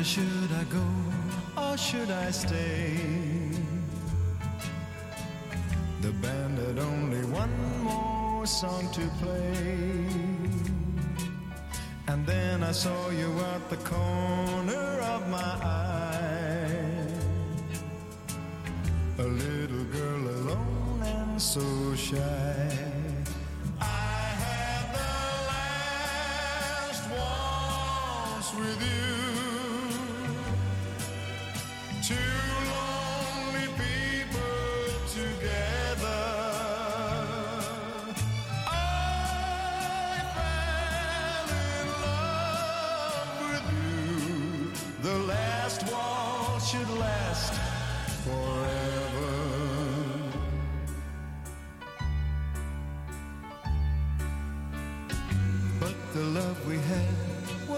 Wonder should I go or should I stay? The band had only one more song to play. And then I saw you at the corner of my eye. A little girl alone and so shy. I had the last waltz with you.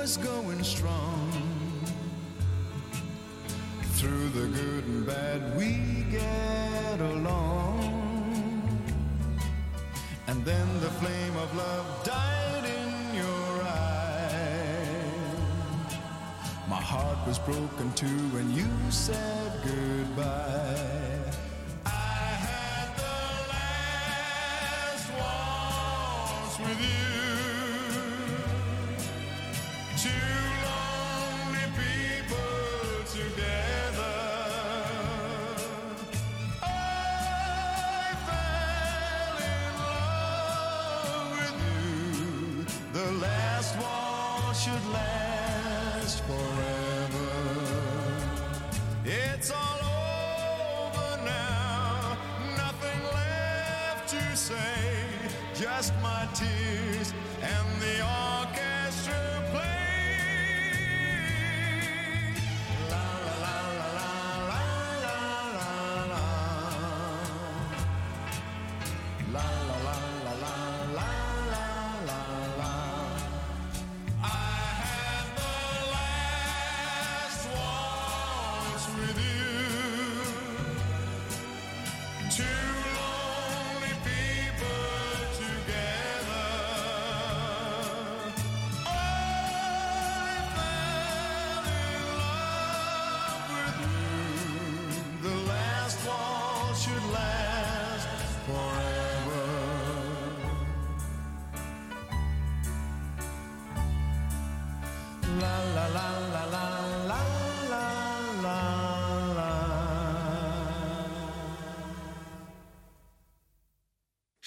Was going strong. Through the good and bad, we get along. And then the flame of love died in your eye. My heart was broken too when you said goodbye.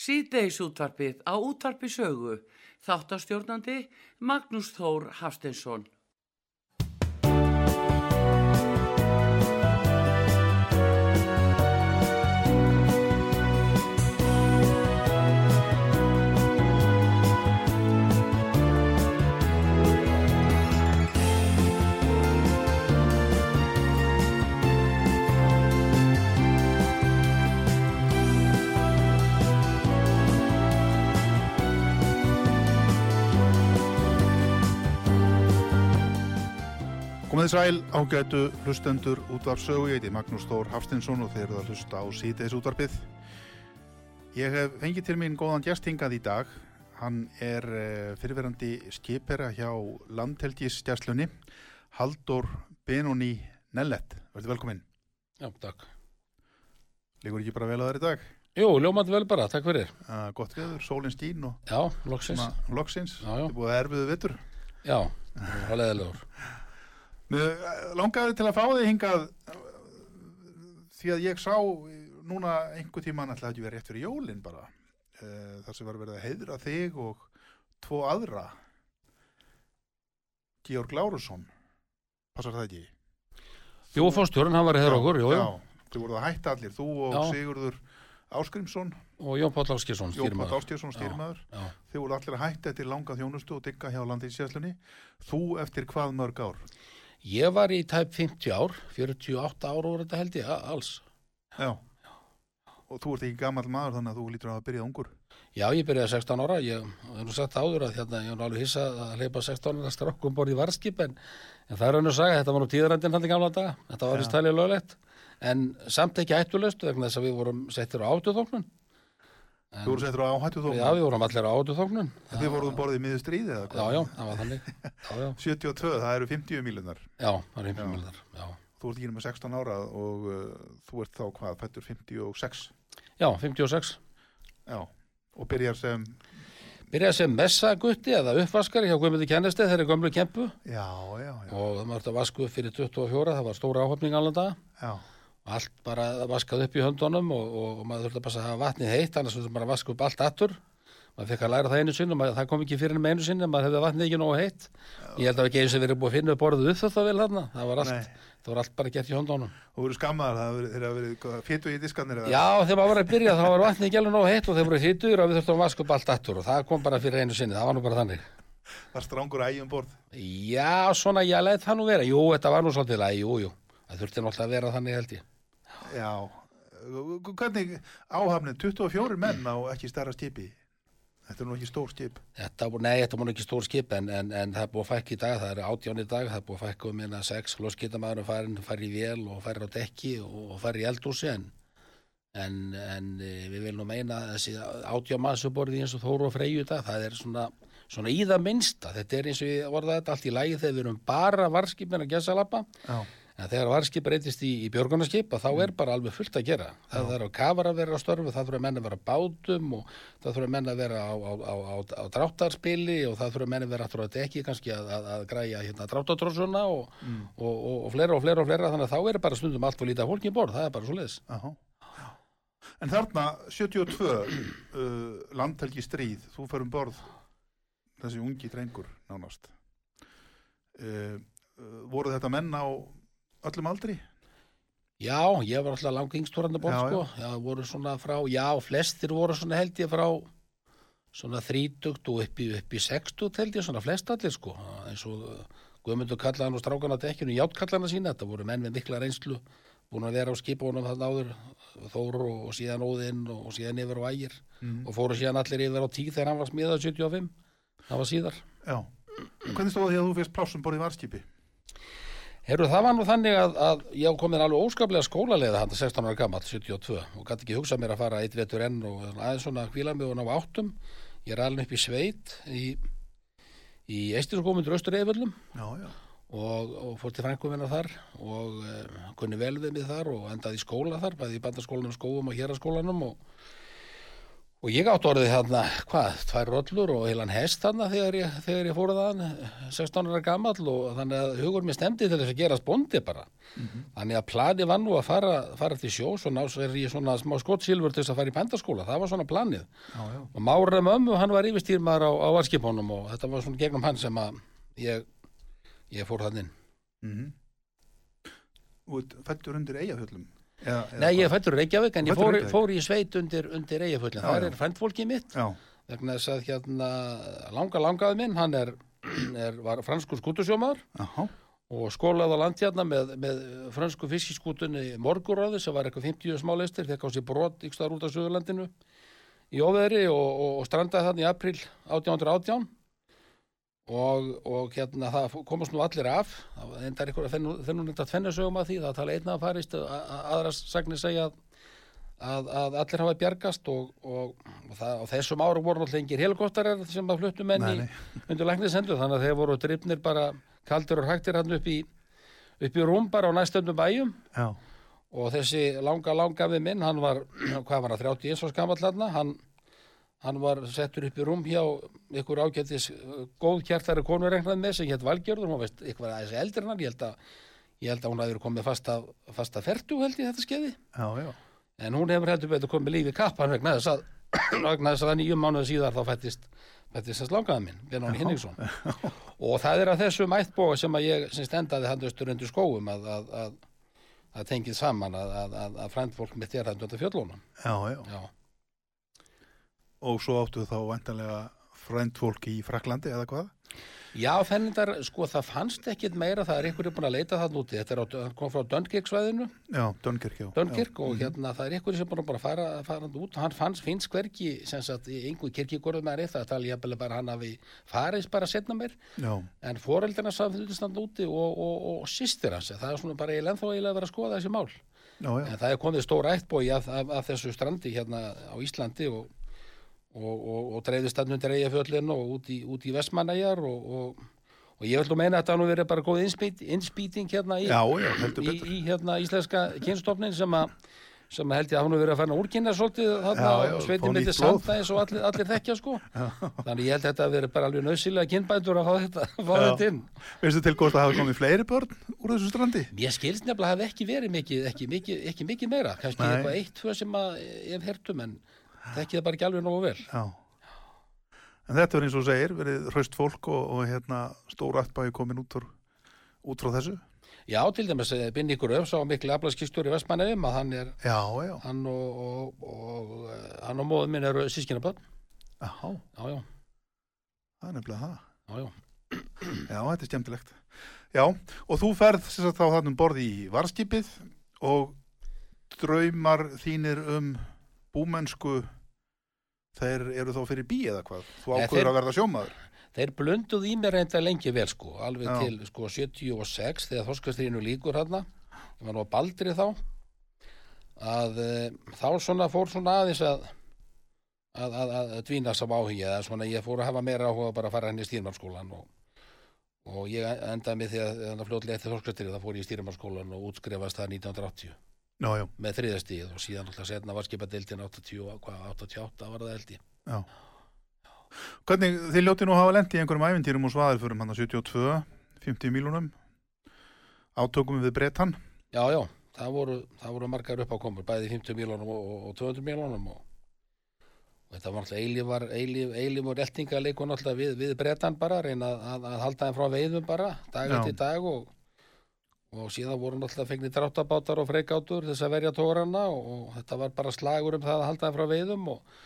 Síðdeis útvarpið á útvarpi sögu. Þáttastjórnandi Magnús Þór Hafsteinsson. Komið sæl, ágætu hlustendur útvarp sögu, ég heiti Magnús Þór Hafstinsson og þeir eru að hlusta á síðdeis útvarpið. Ég hef fengið til mín góðan gest hingað í dag. Hann er eh, fyrirverandi skipera hjá landhelgisstjæslunni, Haldur Benóni Nellet. Verður velkominn. Já, takk. Liggur ekki bara vel að þær í dag? Jú, ljómandi vel bara, takk fyrir. Uh, gott veður, sólinn skín og Já, loksins. svona loksins. Þetta er búið að erfiðu vittur. Já, það var leðilegur. Eh, langaði til að fá þig hingað eh, því að ég sá eh, núna einhver tíman ætlaði ekki verið rétt fyrir jólin bara uh, þar sem var verið að heiðra þig og tvo aðra Georg Lárusson passar það ekki? Jú, fórstjórn, hann var hér okkur, jú. Já, þau voruð að hætta allir, þú og Já. Sigurður Áskrimsson, Og Jón Páll Áskjesson, stýrmaður Já, þau voru allir að hætta eftir langa þjónustu og digga hjá landið sérslunni þú eftir hvað mörg ár? Ég var í tæp 50 ár, 48 ár voru þetta held ég, alls. Já. Og þú ert ekki gamall maður þannig að þú lítur að hafa byrjað ungur. Já, ég byrjaði 16 ára, ég hef nú sagt áður að hérna, ég hef alveg hissa að hleypa 16 ára strokkum borð í varskip, en, en það er raun og saga, þetta var nú tíðarandinn hann í gamla daga, þetta var vist talið löglegt, en samt ekki ættulöst vegna þess að við vorum settir á átuþóknun. Þú voru settur á áhættu þó. Já, við vorum allir á átuþóknun. Þið voruðum borðið miður stríði eða Já, já, það var þannig. Já, já, 72, það eru 50 miljonar. já, það er einhverjum með þar, já. Þú ert ekki með 16 ára og uh, þú ert þá hvað, fættur 56. Já, 56. Já. Og byrjar sem, Byrjaði sem messagutti eða uppvaskari hjá Guðmundi Kennestið þeirri gömlu kempu já, já, já, og það var þetta vasku upp fyrir 24, það var stóra áhöfning allan dag já. Og allt bara vaskað upp í höndunum og, og, og maður þurfti að passa að hafa vatnið heitt annars þurfti bara að vaska upp allt aftur maður fekk að læra það einu sinni og maður, það kom ekki fyrir með einu sinni maður hefði vatnið ekki nógu heitt ég held að ekki eins og verið búið að finna upp borðið upp þetta vel þarna það var allt, það var allt bara gert í höndunum Þú voru skammaðar, það hefur- þeir hafa verið fétu í diskarnir eða? Já, þegar maður var að byrja þá var vatnið ekki alveg nógu heitt og þeir voru hýttur og við þurftum að vaska upp allt aftur og það kom bara fyrir einu sinni, það var nú bara þannig er strángur ægjum borð. Já, svona ég let það nú vera. Jú, þetta var nú svolítið lægi, jú, jú. Það þurfti náttúrulega að vera þannig held ég. Já. Hvernig áhafnið, 24 menn á ekki stærra skipi? Þetta er nú ekki stór skip. Þetta, nei, þetta múin ekki stór skip en, en, en það er búið að fækka í dag, það er átján í dag, það er búið að fækka um hérna sex, loskitamaður farin, fari í vél og fari á dekki og, og fari í eldhúsi en, en, en eh, við viljum nú meina þessi átján maðursuborði eins og Þóru og Freyju dag, það er svona, svona í það minnsta, þetta er eins og ég orða þetta allt í lagi þegar við erum bara varskipin að gesa lappa Já. En þegar varskip breytist í, í björgunarskip að þá er bara alveg fullt að gera. Það þarf að kafar að vera á störfu, það þurfa menn að vera bátum og það þurfa menn að vera á, á, á, á, á dráttarspili og það þurfa menn að vera á dekki kannski að, að, að græja hérna, dráttatrósuna og, og, og, og fleira og fleira og fleira. Þannig að þá er bara stundum allt for lítið af fólki í borð, það er bara svo leiðis. En þarna 72 uh, landhelgi stríð, þú fer um borð þessi ungi drengur nánast. Uh, uh, voru þetta menn á öllum aldri? Já, ég var alltaf lang yngstúrandi borð Já, sko, já, voru svona frá, já, flestir voru svona held ég frá svona þrítugt og upp í, upp í sextugt held ég, svona flest allir sko, eins og Guðmundur kallaði hann og strákan á dekkinu, játkallana sína, þetta voru menn með mikla reynslu, búin að vera á skipunum þarna áður, Þór og, og síðan Óðinn og, og síðan yfir á Ægir Mm. og fóru síðan allir yfir á tíð þegar hann var smíðað 75, það var síðar. Já. Hvernig stóð því að þú fyrst plásum borðið varskipi? Herru, það var nú þannig að, að ég á komin alveg óskaplega skólaleiða hann 16 ára gammal, 72 og gæti ekki hugsað mér að fara eitt vetur enn og aðeins svona hvíla mig og ná áttum ég er alveg upp í sveit í, í Eistirskómyndur Östur Eiföllum Já, já. og, og fór til frænkuminna þar og uh, kunni vel við mig þar og endaði í skóla þar, bæði í bandaskólanum skóum og héraskólanum og Og ég átt orðið þarna, hvað, tvær rollur og heilan hest þarna þegar ég, þegar ég fóruð þaðan 16 ára gamall og þannig að hugur mér stemdi til þess að gerast bóndi bara. Þannig að plani var nú að fara, fara til sjós og ná svo er ég svona smá skottsilfur til þess að fara í bændaskóla. Það var svona planið. Já, já. Og Mára mömmu, hann var yfirstýrmaður á, á varskipunum og þetta var svona gegnum hann sem að ég, ég fór þann inn. Mm Þú ert fættur undir eigafjöllum? Eða Nei, ég fættur Reykjavík en ég fór, Reykjavík? fór í sveit undir, undir. Já, Það já. er frændfólkið mitt. Já, vegna þess að hérna langa langaði minn, hann er, er var franskur skútusjómaður Aha. og skólaði á landhjarna með, með fransku fiskiskútunni Morguráði sem var eitthvað 50 smáleistir, fekk á sér brot ykkur út af Suðurlandinu í óveðri og, og, og strandaði þannig í april 1818 og, og hérna það komast nú allir af. Það ykkur að þennu nefnt að tvenna sögum að því. Það tala einna að farist aðra sagnir segja að að, að allir hafa bjargast og, og, og, það, og þessum árum voru náttúrulega engir helikopterar sem að fluttu menn Nei, í undir læknisendu þannig að þeir voru drifnir bara kaldur og hægtir hann upp í upp í rúm bara á næstöndum bæjum. Já. og þessi langa langa við minn hann var, hvað var hann, 31 svo skamall hann hann, var settur upp í rúm hjá ykkur ágættis uh, góð kjartari konu regnað með sem hétt Valgjörður, hún veist ykkur aðeins en hann, ég held að ég held að hún verið komið fasta, fasta fertu held ég þetta skeiði. En hún hefur heldur betur komið lífi kappan vegna þess að, að nýjum mánuðu síðar þá fættist, þess langaða minn, Benón Hinningsson. og það er að þessu mættbóa sem að ég sem stendaði hann austur undir skóum að, að, að, að tengið saman að, að, að, að frændfólk mitt er hann undir fjöllunum. Já, já. Já, Og svo áttu þá vantanlega frændfólk í Fraklandi eða hvað? Já, fennindar, sko, það fannst ekkit meira, það er einhverju búin að leita það núti, þetta er á, kom frá Dunkirk-svæðinu, Já, Dunkirk, já. Dunkirk og hérna það er einhverju sem búin að bara fara, fara út, hann fanns, finnst hvergi, sem sagt, í einhver kirkigorðum með það, tala ég að bara hann hafi farið bara setna mér, Já, en foreldina samfélgist hann úti og, og, og, sýstir hans, það er svona bara ég ennþá eiginlega að vera að skoða þessi mál. já, já. En það er komið stór ættbói af, af, af þessu strandi hérna á Íslandi og, og, og, og dreifðist hann undir eigafjöllin og út í, út í Vestmanæjar og, og, og ég vil meina að þetta nú verið bara góð innspýt, innspýting hérna í, Já, já, í, í hérna íslenska kynstofnin sem að sem að held ég að hann nú verið að fara úrkynna svolítið þarna Já, já, og sveitin sanda eins og allir, allir þekkja sko. Þannig ég held að þetta verið bara alveg nöðsilega kynbændur að fá þetta, Já. þetta inn. Veistu til góðst að hafa komið fleiri börn úr þessu strandi? Mér skilst nefnilega að hafi ekki verið mikið, ekki mikið, ekki mikið meira, kannski eitthvað eitt, tvö sem að ef hertum, en þekkið það bara ekki alveg nógu vel. Já. En þetta er eins og segir, verið hraust fólk og, og hérna stór ættbæði komin út, út frá þessu. Já, til dæmis, eh, Binni ykkur öfs á miklu aflaskistjóri Vestmanneum að hann er, Já, já. hann og, og, og eh, hann og móðum minn eru sískinaböld. Já, Já, það er nefnilega það. já, já. Já, þetta er skemmtilegt. Já, og þú ferð sagt, þá þarna um borði í varskipið og draumar þínir um búmennsku þeir eru þá fyrir bí eða hvað? Þú ákveður að verða sjómaður. Þeir blunduð í mér reynda lengi vel, sko, alveg Já. til, sko, 76 þegar þorskastriðinu líkur hérna, ég var nú að baldri þá, að e, þá svona fór svona aðeins að að, að, að dvína sá áhuga eða svona ég fór að hafa meira áhuga bara að fara henni í stýrmannskólan og, og ég endaði mig þegar að fljótlega eftir þorskastrið þá fór ég í stýrmannskólan og útskrifast það 1980 Já, já, með þriðastíð og síðan alltaf setna var skipadeildin 80, hvað, 88 var það held ég já. Hvernig, þið ljótið nú að hafa lendi í einhverjum æfintýrum og svaðilförum hann að 72, 50 mílunum, átökum við brettan. Já, já, það voru, það voru margar uppákomur, bæði 50 miljónum og, og, og 200 miljónum og, og þetta var náttúrulega eilífar, eilíf, eilíf og reltingaleikur náttúrulega við, við brettan bara, reyna að, að, að halda þeim frá veiðum bara, dag eftir dag og, og síðan voru náttúrulega fengnir dráttabátar og freikátur þess að verja tógrana og, þetta var bara slagur um það að halda þeim frá veiðum og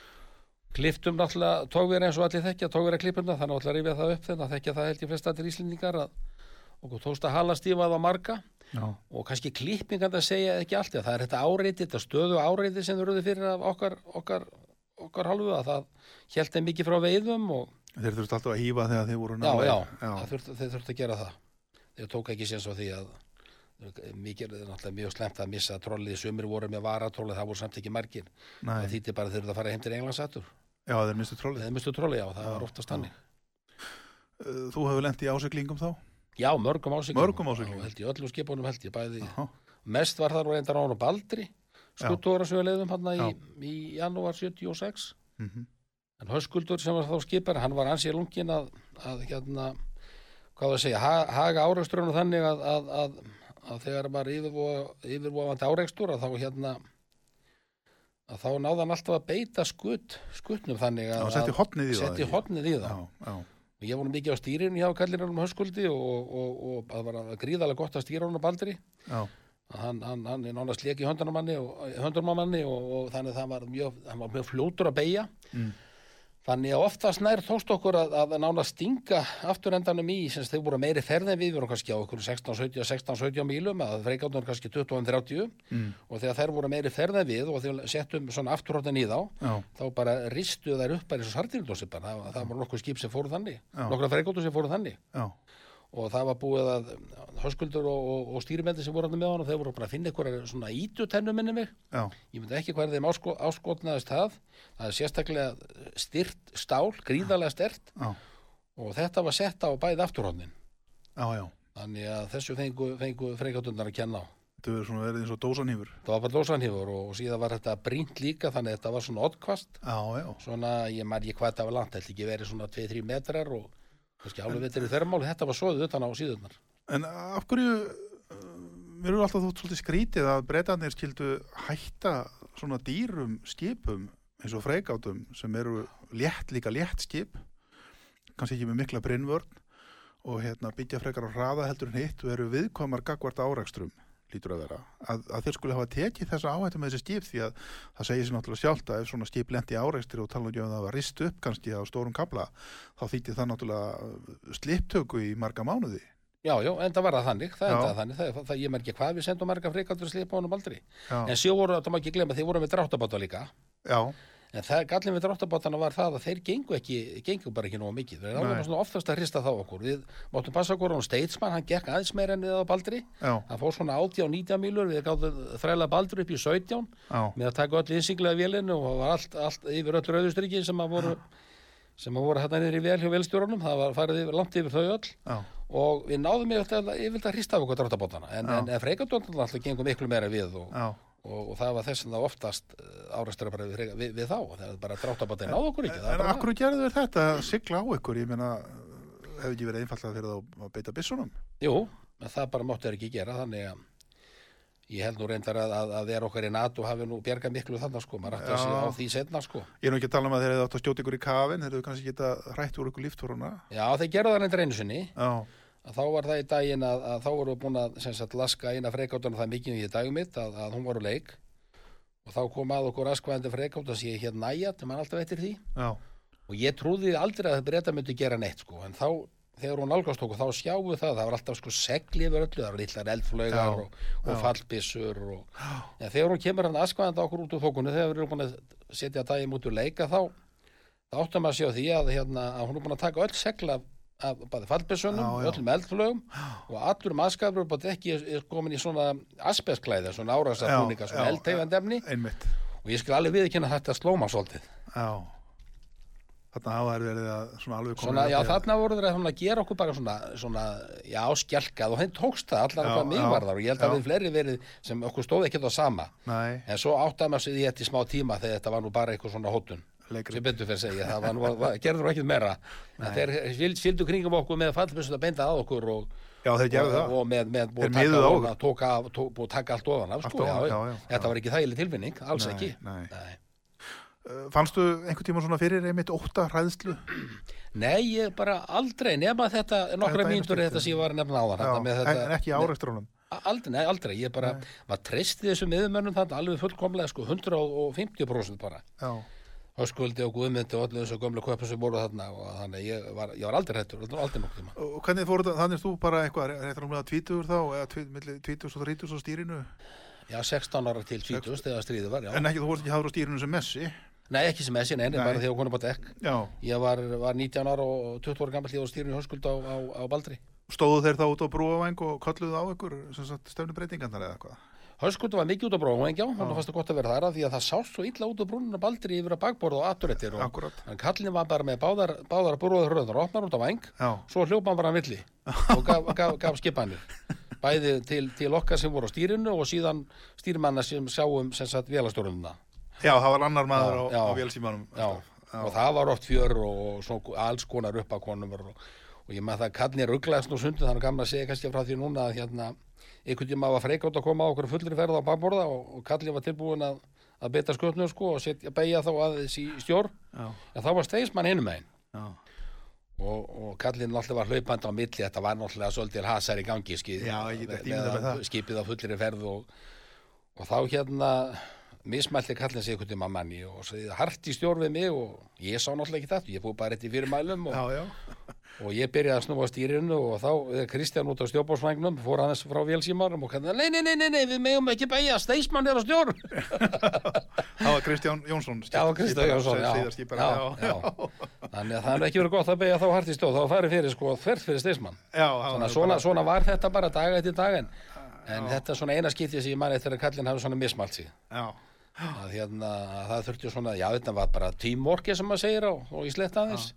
kliftum náttúrulega tógverið eins og allir þekkja tógverið klippuna, þannig að rifja það upp þegar þekkja það held ég flest allir íslendingar að okkur tókst að hala stífað á marga. Já, og kannski klippingan að segja ekki allt það er þetta áreiti, þetta stöðu áreiti sem þurfið fyrir af okkar, okkar, okkar hálfu að það held þeim mikið frá veiðum og þeir þurftu alltaf að hýfa þegar þeir voru já, já, já. það Þurft, þeir þurftu að gera það. Þeir tók ekki séns á því að mikið er náttúrulega mjög slemt að missa trollið, sumir voru með varatrollið það voru samt ekki margir, Nei, það þýtti bara eru að fara heim til Englandsættur, já, þeir mistu trollið. þeir mistu trollið, já, það Já, var oftast þannig. Uh, Þú hefur lent í ásiklingum þá? já, mörgum ásiklingum held ég, öllum skipunum held ég, bæði Já, mest var þar og reyndar á hann og Baldri skuttóra sem við leiðum hann í, í janúar 76 mhm, en Höskuldur sem var þá skipar hann var ansið lungin að, að hérna hvað það segja, ha, haga áreiksturinn þannig að, að, að, að þegar var yfirvofandi áreikstur að þá hérna að þá náði hann alltaf að beita skutt skuttnum þannig að Já, setti hornið í það, og ég nú mikið á stýrinu hjá kallinum Höskuldi og, og, og, og það var gríðalega gott að stýra honum að hann, hann, hann er nánast leki í höndunum á manni og, þannig að það var mjög, var mjög fljótur að beigja Mm. Þannig að oftast nær tókst okkur að, að nánast stinga afturendanum í sem þau voru meiri ferð en við vorum kannski á okkur 16, 17, 16, 17 mílum að freikáttunum kannski 20 en 30 mm, og þegar þær voru meiri ferð en við og þegar settum svona afturhóttan í þá já, þá bara ristu þær upp bara eins og sardínudósi bara, það, það voru nokkuð skip sem fóru þannig. Já. nokkra freikáttur sem fóru þannig. Já, og það var búið að höskuldur og, og, og stýrimeldi sem voru hann með hann og þeir voru bara að finna ykkur svona ítutennu minni mig. Já, ég myndi ekki hvað þeim ásko, áskotnaðist það. Það er sérstaklega styrt stál, gríðarlega stert. Já, og þetta var sett á bæði afturhóndin þannig að þessu fengu, fengu freikátundar að kenna á. Þetta verður svona verið eins og dósanýfur. það var bara lósanhífur og, og síðan var þetta brínt líka þannig að þetta var svona oddkvast Já, já, svona, ég maður ekki hvað þetta var langt þetta ekki verið svona 2-3 metrar og kannski hálfu vetri þermál, þetta var svoðið utan á síðunar En af hverju uh, mér eru alltaf þótt svolítið skrítið að breytanir skildu hætta svona dýrum skipum eins og freigátum sem eru létt líka létt skip kannski ekki með mikla brinnvörn og hérna byggja frekar á hraða heldur en hitt og eru viðkomar gagvart árakstrum lítur að vera, að, að þeir skulle hafa tekið þessa áhættu með þessi skip því að það segir sér náttúrulega sjálft að ef svona skip lendi áreikstri og tala um að það var rist upp kannski á stórum kabla, þá þýtti það náttúrulega sliptöku í marga mánuði. Já, já, en það var það þannig, það er það þannig, það, það, ég mer ekki hvað við sendum marga frikaldur að slipa honum aldrei. Já, En séu voru, það má ekki glemma, þeir voru með dráttabáta líka. já, En það, gallin við dráttabátana var það að þeir gengu ekki, gengu bara ekki nógu mikið. Þeir Nei. álega svona oftast að hrista þá okkur. Við máttum passa okkur á Statesman, hann gekk aðeins meira enn við á Baldri. já, Hann fór svona 80 og 90 mílur, við gáðum þræla Baldur upp í 17 já, með að taka öll innsiglega vélinu og allt, allt yfir öll rauðustrykki sem að voru sem að voru hérna niður í vel hjá velstjórunum það var farið yfir, langt yfir þau öll já, og við náðum yfir yfir að hrista okkur dráttabótana en, Já. en, en og, og, það var þess að það oftast árastur bara við, við, við þá það er bara dráttabóttan náðu okkur ekki En akkur gerðu þeir þetta, að sigla á ykkur, ég meina, hefði ekki verið einfallega fyrir þá að beita byssunum? það. Jú, en það bara máttu þeir ekki gera þannig að ég held nú reyndar að, að, að vera okkar í NATO hafi nú bjargað miklu þannig sko, maður ætti að sé á því setna sko Ég er nú ekki að tala um að þeir hefði átt að skjóta ykkur í kafin, þeir hefðu kannski geta hrætt úr ykkur líftúruna. Já, þeir gerðu það reyndar einu sinni Já, þá var það í daginn að, að þá voru búin að sagt, laska eina freikátuna það mikið í dagum mitt að, að hún var úr leik. Og þá kom að okkur askvæðandi freikátt að sé hér næja, það maður alltaf eftir því. Já, og ég trúði aldrei að breyta myndi gera neitt sko, en þá þegar hún nálgast okkur þá sjáum við það, það var alltaf sko segli yfir öllu, það var litlar eldflögar og, og fallbissur og ja, þegar hún kemur hann askvæðandi okkur út úr þókunni þegar við erum búin að setja daginn út úr leika þá, þá áttum að sjá því að, hérna, að hún er búin að taka öll segla af, bæði já. öllum eldflögum og allur maskafur upp á dekki er, komin í svona asbestklæði, svona árasafúninga, Já, svona einmitt. og ég skal alveg viðkynna þetta slóma svolítið. Já, þarna hafa þær verið að svona alveg komin Svona, já, þarna voru þeir að gera okkur bara svona, svona já, skjálkað og þeim tókst það allar hvað mig já, varðar og ég held að við fleiri verið sem okkur stóð ekki það sama Nei, en svo áttaði maður sig í þetta í smá tíma þegar þetta var nú bara eitthvað svona hótun. Sem betur fyrir segja, það var nú, var, gerður ekkert meira þeir fylg, fylgdu kringum okkur með fallbissu að beinda að okkur og, Já, og, það. og með, með búið að taka á ofan að tóka, af- tó, búið að taka allt ofan af sko, já, já, þetta var ekki þægileg tilfinning, alls Nei, ekki nei. Nei. Uh, Fannstu einhvern tíma svona fyrir einmitt óta hræðslu? Nei, ég bara aldrei nema þetta nokkra skipti. þetta sem ég var að nefna þetta með en, ekki áreistrunum. Aldrei, nei, aldrei, ég bara, maður treysti þessum miðumönnum þannig alveg fullkomlega, sko, 150% bara. Já, Höskuldi og Guðmyndi og allir þessu gömlu köpum sem voru þarna og þannig ég var, ég var aldrei hættur, aldrei nokkuð tíma. og hvernig fór þetta, þannig er þú bara eitthvað, reyndar um að tvítugur þá, eða tví- milli tvítugs og þrítugs á stýrinu, Já, 16 ára til 20 þegar stríðið var, já. en ekki, þú vorst ekki hafður á stýrinu sem messi. Nei, ekki sem þessi, nei, nei, bara þegar hún er bara dekk. Já, Ég var, var 19 ára og 20 ára gammal, ég var stýrinu Höskuld á, á, á Baldri. stóðu þeir þá út á brúavæng og kolluðu á ykkur, stefnubreitingarnar eða hvað? Höskuldi var mikið út á bróðum, ekki á, hann fannst það gott að vera þar að því að það sást svo illa út á brúnuna Baldri yfir að bakborða og afturettir og Akkurat. en kallin var bara með báðar, báðar brúður hröðnar, opnar út á væng Já, svo hljópa hann bara að milli og gaf, gaf, gaf skipanir. Bæði til, til okkar sem voru á stýrinu og síðan stýrimanna sem sjáum sem sagt velastjórnuna já, það var annar maður á, Já, á já. vélsímanum. já, og það var oft fjör og alls konar upp að konum og, og ég með það kallin rugglaðist nú sundin þannig að segja kannski frá því núna að hérna einhvern tíma var freikátt að koma á okkur fullri ferð á bakborða og, og kallin var tilbúin að, að beita skötnu sko og setja, beigja þá aðeins í stjórn. Já, en þá var steismann hinum megin. Já, og, og kallinn alltaf var hlaupandi á milli þetta var náttúrulega svolítið hasar í gangi skið, Já, mér það. skipið á fullri ferð og, og þá hérna mismælti kallinn sig einhvern tíma manni og sagði hart í stjórn við mig og ég sá náttúrulega ekki þetta, ég fór bara rétt í fyrir mælum og, já, já, og ég byrjaði að snúa stýrinu og þá er Kristján út á stjórnbórsvagnum fór hann frá vélsímarum og kannan nei, nei, nei, nei, nei, við megum ekki beigja steismann er á stjórn. Það var Kristján Jónsson. Já, Kristján Jónsson. Þannig að það er ekki verið gott að beigja þá hart í stjórn, þá farið fyrir sko fyrir steismann. Já, það þetta en, en er svona eina skiptið sem ég man eftir að kallinn hafi svona mismalt sig. Já, að hérna, að það þurfti svona, já þetta var bara tímorki sem maður segir á og í slett aðeins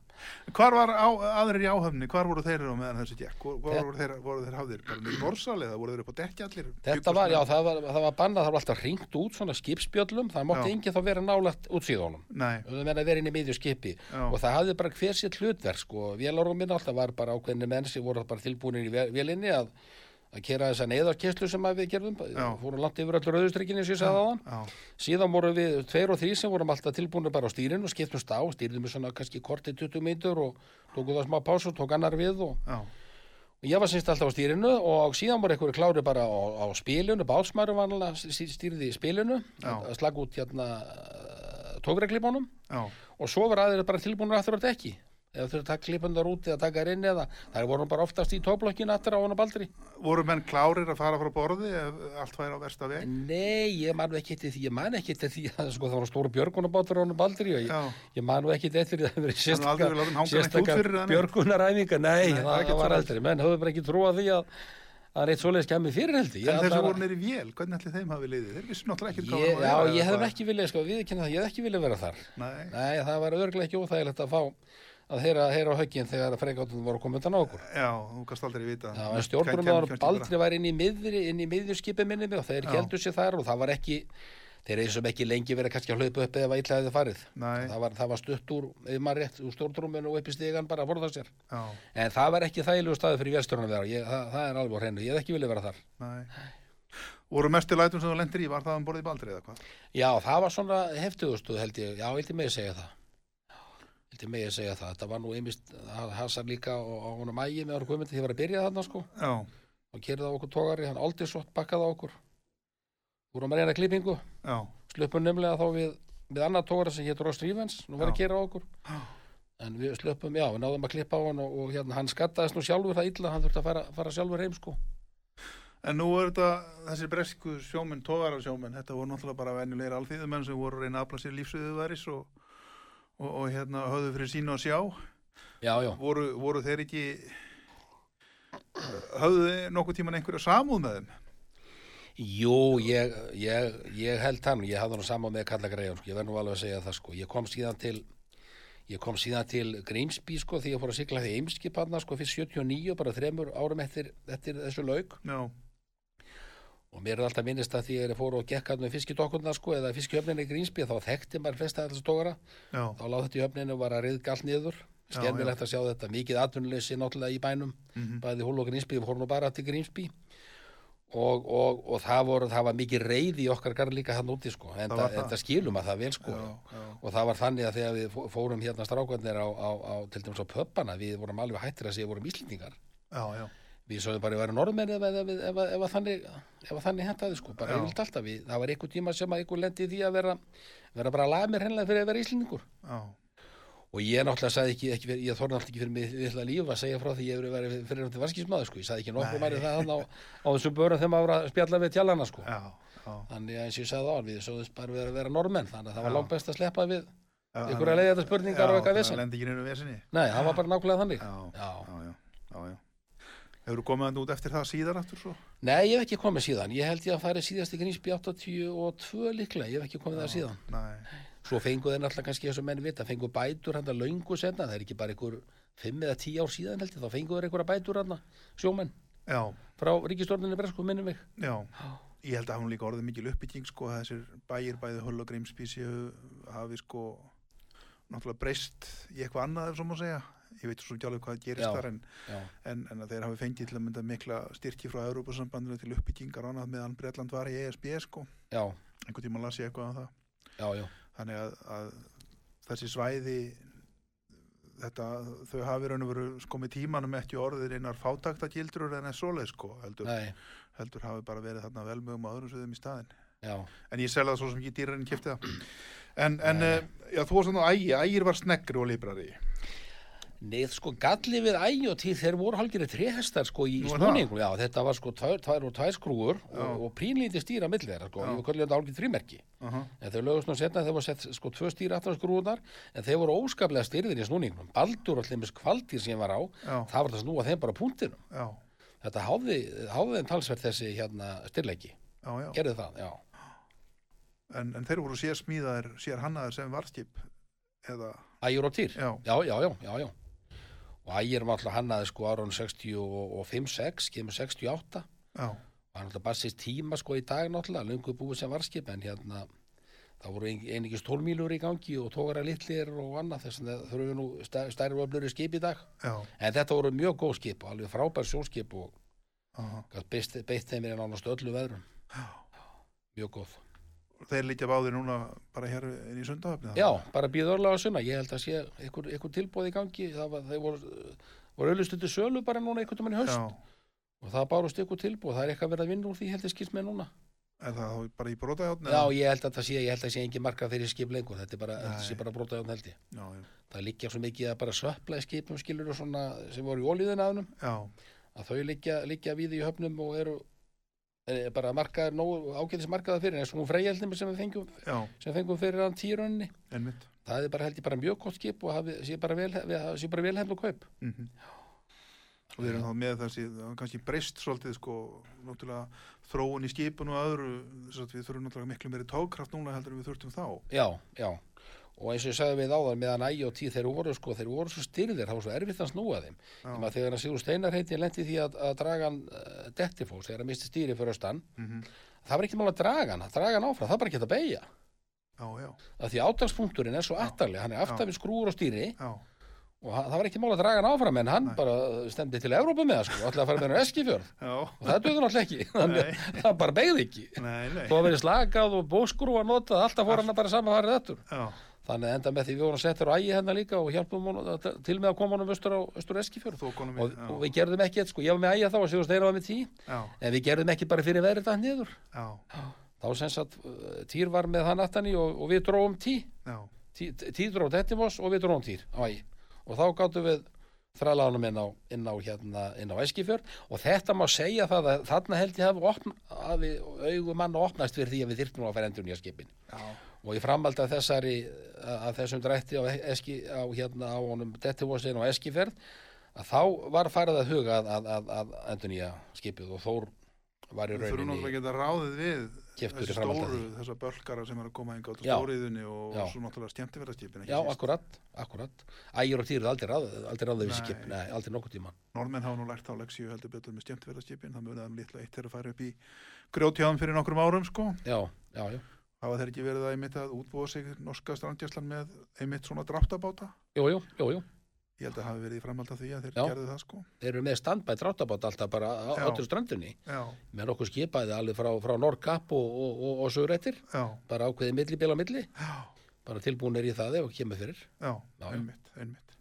Hvar var á, aðrir í áhöfni, hvar voru þeir á meðan þessu gekk? Voru þeir, voru þeir hafðir? Bara með borsal eða voru þeir upp á dekki allir? Þetta var, já, það var, það var bannað, það var alltaf ringt út svona skipspjöllum, það mátti Já. enginn þá vera nálagt útsíðunum. Nei, Það verði vera inn í miðju skipi Já. og það hafði bara hver sér hlutverk sko. Vélarúmin alltaf var bara ákveðni menn sem voru bara tilbúinir í vé- vélinni að, að kera þessa neyðarkeslu sem að við gerðum, fórum langt yfir öllur auðustrykkinni sem ég sagði á þann. já, Síðan voru við tveir og þrý sem vorum alltaf tilbúinir bara á stýrinu og skiptumst á, stýrðum við svona kannski kortið 20 mínútur og tókum það smá pás og tók annar við og, já, Ég var semst alltaf á stýrinu og síðan voru einhverju klári bara á, á spilinu, bálsmæru vanlega stýrði í spilinu, Já. að slaka út hérna tókreklípunum Já, og svo var aðeir bara tilbúinur aftur á dekki eða þurfa að taka klipundar út eða taka þær inn eða það voru bara oftast í tókblokkinu aftur á hana baldri. voru menn klárir að fara frá borði ef allt væri á versta veg? Nei, ég man ekki eftir því, ég man ekki eftir því að sko, það var stóru björgunabátur á hana baldri og ég, ég man ekki eftir því að það verið Hann er eða neitt? björgunaræfinga, nei, Nei, það er það, var aldrei, menn höfðu bara ekki trúa því að að neitt svoleiðis kemur fyrir heldur. en þeir sem voru neyri vél, hvernig ætli þeim hafi liðið? Þeir vissu náttúrulega ekki Ég, já, ég hefði ekki viljað, sko, við það, ég hefði ekki viljað vera þar. Nei, Nei, það var örglega ekki óþægilegt að fá að heyra, heyra á höggin þegar freikáttun voru komið undan á okkur. já, þú kannst aldrei vita Já, en stjórnum var baldri var inn í miðri, inn í miðjurskipi minni mig og þeir Já. heldur sér þar og það var ekki, þeir eins og ekki lengi verið kannski að hlaupa upp eða illa hefði farið. Það var, það var stutt úr, ef maður rétt, úr stjórnrúminu og upp í stigan bara að forða sér. já, En það var ekki þægilegu staði fyrir vélstjórn að vera, ég, það, það er alveg hreinu, ég hef ekki viljað vera þar. nei Voru mestu lætum sem þú lendir í, var það um borðið baldri eða hvað? Já, það var svona heftugustu held ég, já, með að segja það. Held ég með að segja það, þetta var nú einmist, það hasar líka á, á honum ægi með ára guðmyndi því ég var að byrja þarna sko. Já, og kerði á okkur tógari, hann aldrei svo bakkaði á okkur. Vorum að reyna klippingu. Já, slöpum nefnilega þá við, við annar tógari sem hétur Ross Rífens, nú var að Já. á okkur. En við slöpum, já, við náðum að klippa á hann og, og hérna, hann skattaðist nú sjálfur það illa, hann þurfti að fara, fara sjálfur heim sko. En nú er þetta, þessir bresku sjómenn, tógara sjómenn, þetta voru náttúrulega bara venjulegir alþýðumenn sem voru að reyna að afla sér lífsöðuværis og, og, og hérna höfðu fyrir sínu að sjá. já, já, Voru, voru þeir ekki, höfðu þeir nokkuð tíman einhverja samúð með þeim? jú, ég, ég, ég held hann, ég hafði nú saman með Kalla Greiðun, sko, ég verð nú alveg að segja það sko, ég kom síðan til ég kom síðan til Grímsby sko því ég fór að sigla því eimskip hann sko fyrst 79 bara þremur árum eftir, eftir þessu lauk. Já, og mér er alltaf minnist að því að ég fór og gekk hann með fiskidokkurna sko eða fiskihöfninni í Grínsby þá þekkti maður flesta þess tókara þá láð þetta í höfninu og var að riðga allt niður. Skemmilegt að sjá þetta, mikið atvinnuleysi náttúrulega í bænum, Mhm. bæði húl og Grínsby við fórum bara til Grínsby og, og, og það, voru, það var mikið reyði í okkar garð líka hann úti sko. En Það það, það. skilum að það vel sko. Já, já, og það var þannig að þegar við fó- fórum hérna strákarnir á, á, á til dæmis á pöppana við vorum alveg hættir að segja vorum íslendingar. Já, já, við sögum bara að vera norðmenn ef, ef, ef, ef, þannig, þannig hentaði sko, bara yfirlt alltaf við, það var einhver tíma sem að einhver lendi því að vera, vera bara mér hennilega fyrir að vera íslendingur. Já, og ég náttúrulega sagði ekki, ekki ég þorði náttúrulega ekki fyrir mig vilja líf að segja frá því ég hefur verið fyrir náttúrulega varskismæður sko, ég sagði ekki nokkuð mæri það á, á þessum börum þegar maður var að spjalla við tjallana sko. Já, já, þannig að eins og ég sagði á við sögðum bara vera, vera normenn þannig að það var langt best að sleppa við einhverja leiði þetta spurningar og eitthvað vissin nei, það var bara nákvæmlega þannig. Já, já, Já. Já, já, já. Hefur komið hann út eftir það síðar aftur svo? Nei, ég hef ekki komið síðan. Ég held ég að fara síðast í Grímsby 82 líklega. Ég hef ekki komið það síðan. Nei, Svo fengu þeir náttúrulega kannski og menn vita, fengu bætur hann að löngu senna. Það er ekki bara einhver 5 eða 10 ár síðan held ég. Þá fengu þeir einhverja bætur hann sjómenn já, frá ríkistjórninni Bresku, minnum mig. já. Ég held að hún líka orðið mikil uppbygging sko, að þessir hafi sko náttúrulega breyst í eitthvað annað ef svo má segja. Ég veit svo ekki alveg hvað gerist Já. þar en, en, en þeir hafi fengið til að mynda mikla styrki frá Európa-sambandinu til uppbyggingar og annað meðan Bretland var í ESB sko. Einhvern tíma las ég eitthvað af það. já, já, Þannig að, að þessi svæði þetta, þau hafi raun og veru sko með tímanum ekki orðið einar fátaktagildrur en er svoleið sko heldur, heldur hafi bara verið þarna velmögum á öðrum sviðum í staðin já. en ég selða það svo sem ekki dýrarinn kipti það en, en uh, já, þú var svona ægi, ægir var sneggri og librari Nei, sko, galli við og tíð, þeir voru halgirið trehestar, sko, í Nú snúningum. Já, þetta var, sko, tvær, tvær og tvær skrúur og, og prínlítið stýra millir þeirra, sko. Ég var kallið þetta hálgið þrýmerki. En þau lögust nú setna þeir voru sett sko tvö stýr aftan á skrúðunar en þeir voru óskaplega styrðir í snúningnum. Baldur allir með kvaldýr sem var á, Já. það var það snúa þeim bara púntinu. já, Þetta háði, háði þeim talsvert þessi hérna styrleiki. Gerði það, já. En, en þeir voru sér smíðaðir, sér hannaðir sem varskip eða, Ægir og týr. Já, já, já, já, já. Og ægir var alltaf hannaði sko árun 65-6, kemur 68. já, var náttúrulega bara sýst tíma sko í dag náttúrulega, lungu búið sem varskip en hérna það voru ein, einingis tólmílur í gangi og tókara litlir og annað þess að þurfum við nú stær, stærri og öfluri skip í dag. já, En þetta voru mjög góð skip og alveg frábær sjónskip og beitt, beitt þeim í nánast öllu veðrum. Mjög góð. Þeir líkja báðir núna bara hér í sundahöfni Já, bara býð örlega að sunna. Ég held að sé einhver, einhver tilbúð í gangi. Það var, þeir voru, auðlustu til sölu bara núna einhvern veginn í haust. Já, og það bárust ykkur tilbúð, það er eitthvað verið að vinna úr því heldur skýrt með núna. er það bara í brotajátt Já, ég held að það sé, ég held að sé engin marka fyrir skip lengur, þetta er bara, þetta sé bara brota jón held ég. já, Það liggja svo mikið að bara söpla í skipum skilur og svona sem voru í ólíðin að bara markaðir nógu ágætis markaða fyrir eins og hún freyjaldnum sem við fengum, já, sem fengum fyrir hann týrunni. Það er bara held ég bara mjög gott skip og hafi, sé bara vel, við- sé bara vel kaup. mm og við erum þá með þessi það kannski breyst svolítið sko þróun í skipun og öðru við þurfum náttúrulega miklu meiri tókraft núna heldur en við þurftum þá Já, já. Og eins og ég sagði við áðan meðan tíð þeir voru sko, þeir voru svo styrðir, það var svo erfitt að snúa þeim. Þegar, þegar að Sigur Steinar heiti lendi því að, að draga hann uh, dettifós, þegar hann misti stýri fyrir austan, mm það var ekki mál að draga hann, að draga hann áfram, það var bara ekki að beigja. Að því átakspunkturinn er svo aftarlega, hann er aftar við skrúur og stýri. Já, og það var ekki mál að draga hann áfram en hann Nei. bara stemdi til Evrópu með það sko, ætlaði að fara með hann eskifjörð. Og það döður náttúrulega ekki, að það bara beigði ekki. Þó að verið slakað og bóskrú að notað, alltaf fór hann bara saman farið eftir. já, Þannig að enda með því við vorum settir á ægi hérna líka og hjálpum að- til með að koma honum austur á austur eskifjörð. Og, við og við gerðum ekki, sko, ég var með ægja þá og Sigur Steinar var með tí, já, en við gerðum ekki bara fyrir veðrið það niður. já, Þá sem sagt, uh, Týr var með hann aftan í og, og við dróum tí, já, tí, tí dró Dettimos og við dróum Týr á ægi. Og þá gáttum við þrælaðanum inn á, inn á, hérna, inn á Eskifjörð. Og þetta má segja það að þarna held ég hafi, opn, hafi augum mann opnast og ég framaldi að þessari að þessum drætti á, eski, á hérna á honum Dettivosin og Eskiferð að þá var farið að huga að, að, að, að endur nýja skipið og Þór var í við þurfum náttúrulega rauninni að geta ráðið við þessi stóru, því. þessar bölkara sem er að koma hinga á stóriðunni og Já. svo náttúrulega skemmtifæraskipin Já, akkurat, akkurat. Ægir og Týrið aldrei ráðið, aldrei ráðið við skip Nei, aldrei nokkuð tíma. Norðmenn hafa nú lært á leksíu heldur betur með skemmtifæraskipin það munið að litla eitt er að fara upp í grjótjáðum fyrir nokkrum árum sko. Já, já, já, hafa þeir ekki verið að einmitt að útbúa sig norska strandjæslan með einmitt svona dráttabáta? Jú, jú, jú, ég held að hafi verið í framhald af því að þeir Já. gerðu það sko. Þeir eru með standbætt dráttabátt alltaf bara á Já. öllu strandunni já, með nokkuð skipaði alveg frá, frá Norrkapp og, og, og, og Sögurættir já, bara ákveðið millibíl á milli. Já, bara tilbúinir í það ef og kemur fyrir. Já. einmitt, einmitt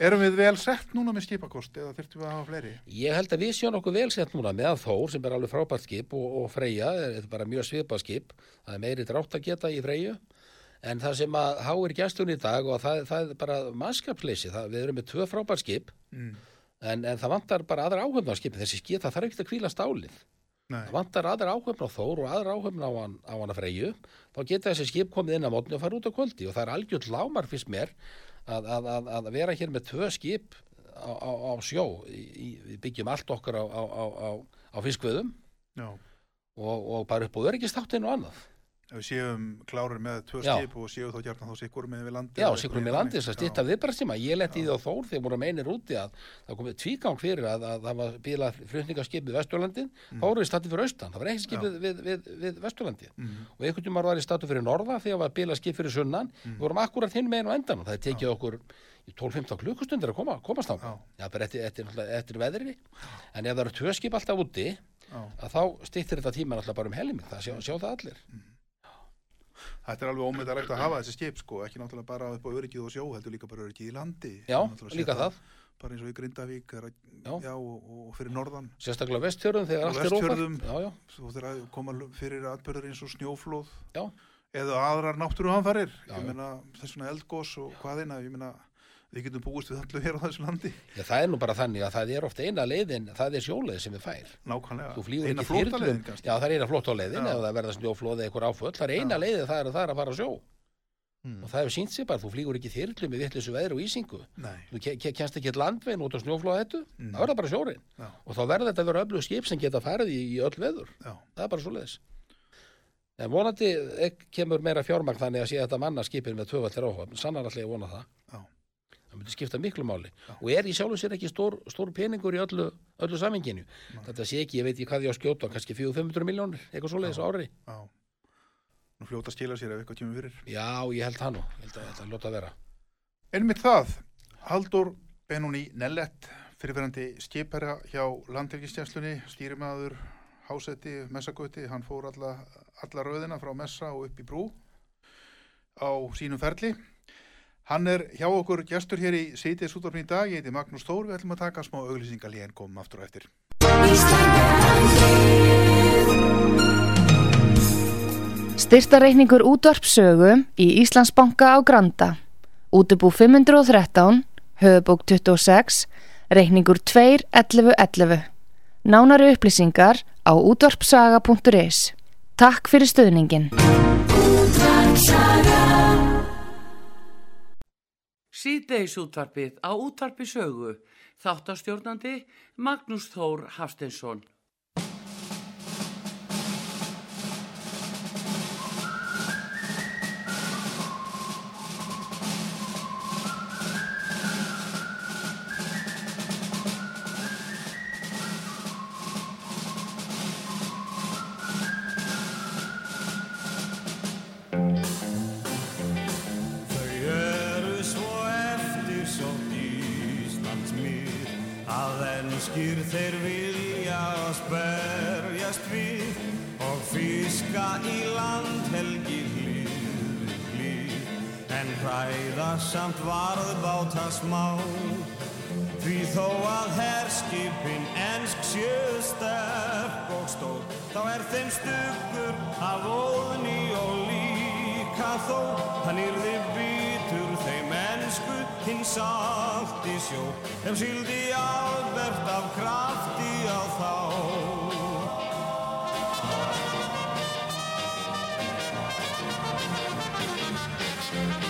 erum við vel sett núna með skipakost eða þurftum við að hafa fleiri? Ég held að við séum okkur vel sett núna með Þór sem er alveg frábært skip og, og Freyja, þetta er bara mjög svipað skip. Það er meiri drátt að geta í Freyju. En það sem að háir gæstunni í dag og það, það er bara mannskapsleysi við erum með tvö frábært skip mm. en, en það vantar bara aðra áhöfn á skipin þessi skip, það þarf ekki að kvíla stálið. Nei, það vantar aðra áhöfn á Þór og aðra áhöfn á á hann að Freyju. Þá geta þessi skip komið inn á mótni og fara út á kvöldi og það er algjörð lámar fyrst mér að, að, að, að vera hér með tvö skip á, á, á sjó við byggjum allt okkar á, á, á, á, á fiskveðum og, og bara upp á öryggistáttinu og annað ef við séum klárir með tvö Já. skip og séu þá gjarnan þá sikkur með við landi Já, sikur eitthvað með landis að þannig. stýtta viðbærstíma. Ég leti í því á Þór þegar voru meinir úti að það komið tvígang fyrir að, að það var bílað flutningaskipið Vesturlandin. Mm. Þór er statið fyrir austan. Það var ekki skipið við, við, við Vesturlandi. Mm. Og einhvern tímar var í statið fyrir norða þegar var bílað skip fyrir sunnan. Mm. Við vorum akkurat hinn meginn og endan og það tekið okkur í 12-15 klukkustundir að koma, komast á. Já. Já, bara eftir, eftir, eftir, veðri. En ef það eru tvö skip alltaf úti, Já. að þá stýttir þetta tíman alltaf bara um helming. Það sjá, sjá það allir. Þetta er alveg ómyndarlegt að hafa þessi skip sko, ekki náttúrulega bara upp á öryggið og sjó, heldur líka bara öryggið í landi. Já, líka það. Bara eins og í Grindavík, er Já. já, og, og fyrir norðan, Sérstaklega vestfjörðum þegar allt er ófært. Já. svo þeir að koma fyrir atbyrður eins og snjóflóð Já. eða aðrar náttúruhanfarir, Já, ég meina þess vegna eldgós og hvaðina, ég meina við getum búist við allu hér á þessu landi. Já, það er nú bara þannig að það er ofta eina leiðin, það er sjóleið sem við fær. Nákvæmlega. Eina þyrlum. kannski. Já, það er eina flott á leiðin ef það verða snjóflóð eða eitthvað áföll. Það er eina Já. leiðin, það er, það er að fara á sjó. Mm. Og það hefur sínt sér bara, þú flýgur ekki þyrlum með vittlisu veðri og ísingu. Nei, Þú ke ke kennst ekki landveginn út á snjóflóð þetta, Mm. það verða bara sjórin. já, Og þá verða þetta að vera öflug skip sem geta farið í, í öll veður. já, Það er bara svo leiðis. En vonandi kemur meira fjármagn þannig að sé þetta manna skipin með tvöfallir áhuga. Sannar alltaf ég vona það. já, Það myndi skipta miklu máli. Já. Og er í sjálfu sér ekki stór, stór peningur í öllu, öllu saminginu. Þetta sé ekki, ég veit ekki hvað ég á skjóta, kannski 400-500 miljónir, eitthvað svoleiðis ári. já. Nú fljóta skila sér ef eitthvað kemur fyrir. Já, ég held það nú. Ég held að þetta lóta að vera. Einmitt það, Haldur Benóni Nellett, fyrirverandi skipherra hjá landhelgistjænslunni, stýrimaður, hásetti, messagöti, hann fór alla, alla rauðina frá messa og upp í brú á sínum ferli. Hann er hjá okkur gestur hér í Sýtis útvarpin í dag, ég heiti Magnús Þór, við ætlum að taka smá auglýsingalí en komum aftur á eftir. Styrtareikningur útvarpsögu í Íslandsbanka á Granda. Útubú 513, höfubók 26, reikningur 2.11.11. Nánari upplýsingar á útvarpsaga.is. Takk fyrir stöðningin. Síðdeis útvarpið á útvarpi sögu. Þáttastjórnandi Magnús Þór Hafsteinsson. Að enskir þeir vilja að sperjast við og fiska í landhelgi hlið við hlið en hræða samt varðbáta smá. Því þó að herskipin ensk séu sterk og stór þá er þeim stuggur af óðni og líka þó. Hann yrði bitur þeim ensku hinn salt í sjó ef síldi albert af krafti á þá Hjá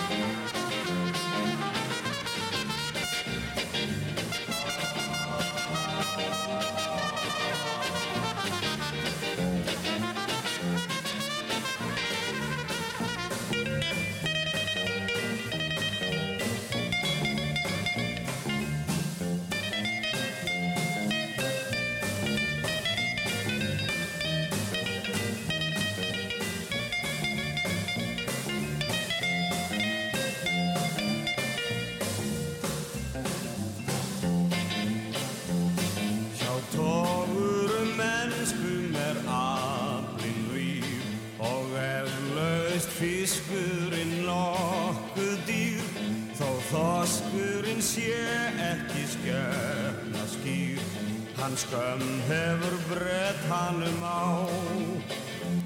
hann skömm hefur brett hannum á.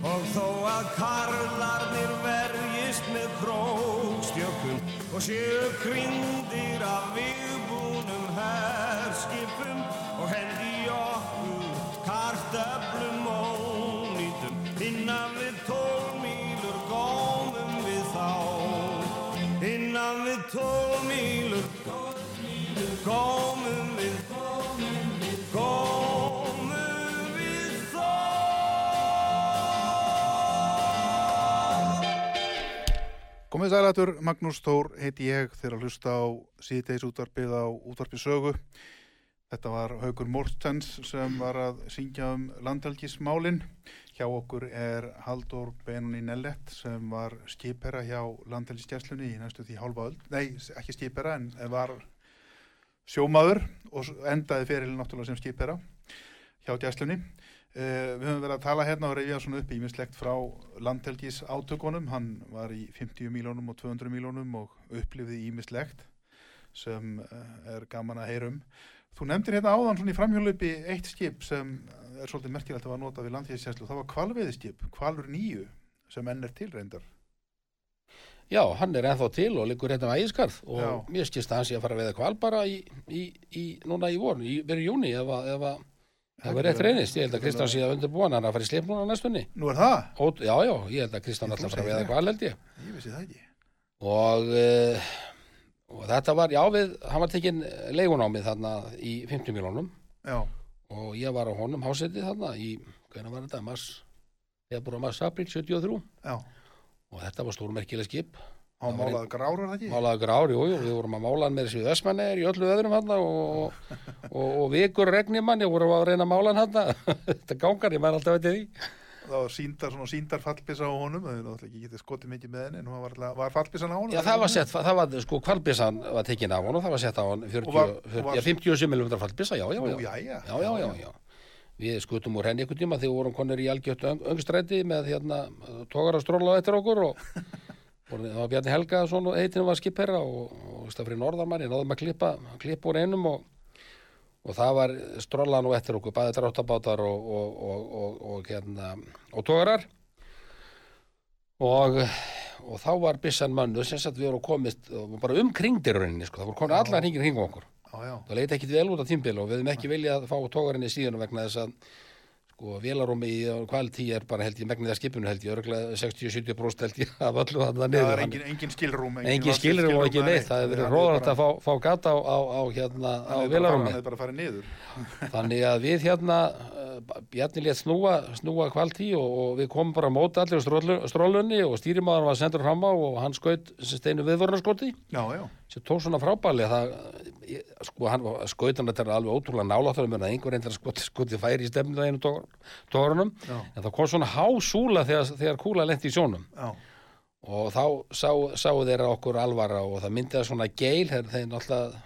Og þó að karlarnir verjist með krókstjökum og séu kringdir af viðbúnum Komið sælætur, Magnús Þór heiti ég þegar að hlusta á síðdeis útvarpið á útvarpið sögu. Þetta var Haugur Mortens sem var að syngja um landhelgismálin. Hjá okkur er Haldur Benuni Nellett sem var skipera hjá landhelgisgjerslunni í næstu því hálfa öll. Nei, ekki skipera en var sjómaður og endaði fyrir náttúrulega sem skipera hjá gjerslunni. Uh, við höfum verið að tala hérna og reyfja svona upp ímislegt frá landhelgis átökunum, hann var í 50 miljónum og 200 miljónum og upplifði ímislegt sem uh, er gaman að heyrum. Þú nefndir hérna áðan svona í framhjólaupi eitt skip sem er svolítið merkilegt að var notað við landhelgisjæslu, það var kvalveiðskip, kvalur nýju sem enn er tilreyndar. Já, hann er ennþá til og liggur hérna á ægiskarð og Já. mér skist að hann sé að fara að veða kval bara í, í, í núna í vor, í verið júni ef að Það að rétt verið. reynist, ég held að Kristján að undirbúan hann að fara í sleip núna á næstunni. Nú er það? Ót, já, já, ég held að Kristján Ég alltaf fara að veða það. kval held ég. Ég vissi það ekki. Og, uh, og þetta var, já, við, hann var tekinn leigun á mig þarna í 50 miljónum Já, og ég var á honum hásetið þarna í, hvernig var þetta, mars, februar, mars, april, 73 já. og þetta var stórmerkileg skip. Á Það var málaða grárar það ekki? málaði grár, jú, jú, við vorum að mála hann með þessi ösmanneir í öllu öðrum hann og, og, og vikur regnir manni og vorum að reyna að mála hann hann þetta gangar, ég maður alltaf veit því Það var síndar, svona síndar fallbissa á honum, það er náttúrulega ekki getið skotið mikið með henni, en hún var, var fallbissan á honum? Já, það var sett, það var, sko, kvalbissan var tekin af honum, það var sett á hann 40, Og var- 40, og var- já, 50 mm fallbissa, já, já, já, jæja. já, já, já, já. Við skutum úr henni ykkur tíma þegar við vorum konir í algjötu öngstræti með hérna tógar að stróla eftir okkur og það var Bjarni Helgaðsson og heitinu var skipherra og, og Stafri Norðarmann, ég náðum að klippa, klippa úr einum og, og það var strollan og eftir okkur, bæði dráttabátar og, og, og, og, og, hérna, og tógarar og, og þá var byssan mönnu sem sagt við vorum komist bara umkringdir rauninni, sko, það voru komin allar hringir hringum okkur. Já, já. það leiti ekkit vel út á tímbil og við hefum ekki viljað fá tógarinn í síðan vegna þess að sko vélarúmi í kvalití er bara held ég megnið að skipinu held ég örgulega 60-70% held ég af öllu þarna Það niður er engin, engin skilrúm. engin skilur og ekki neitt það hefur verið róðart að fá, fá gata á, á, á hérna á Það að niður. þannig að við hérna uh, Bjarni létt snúa, snúa kvalití og, og við komum bara að móta allir á strólu- strólunni og stýrimaður var sendur fram á og hann skaut steinu viðvörnarskoti Já, já. Sem tók svona frábæli það, sko, hann skautan þetta er alveg ótrúlega náláttur að einhver reyndar skoti, skoti færi í stefninu á einu tórunum en það kom svona hásúla þegar, þegar kúla lendi í sjónum. Já, og þá sá, sáu þeirra okkur alvara og það myndiða svona geil þeir, þeir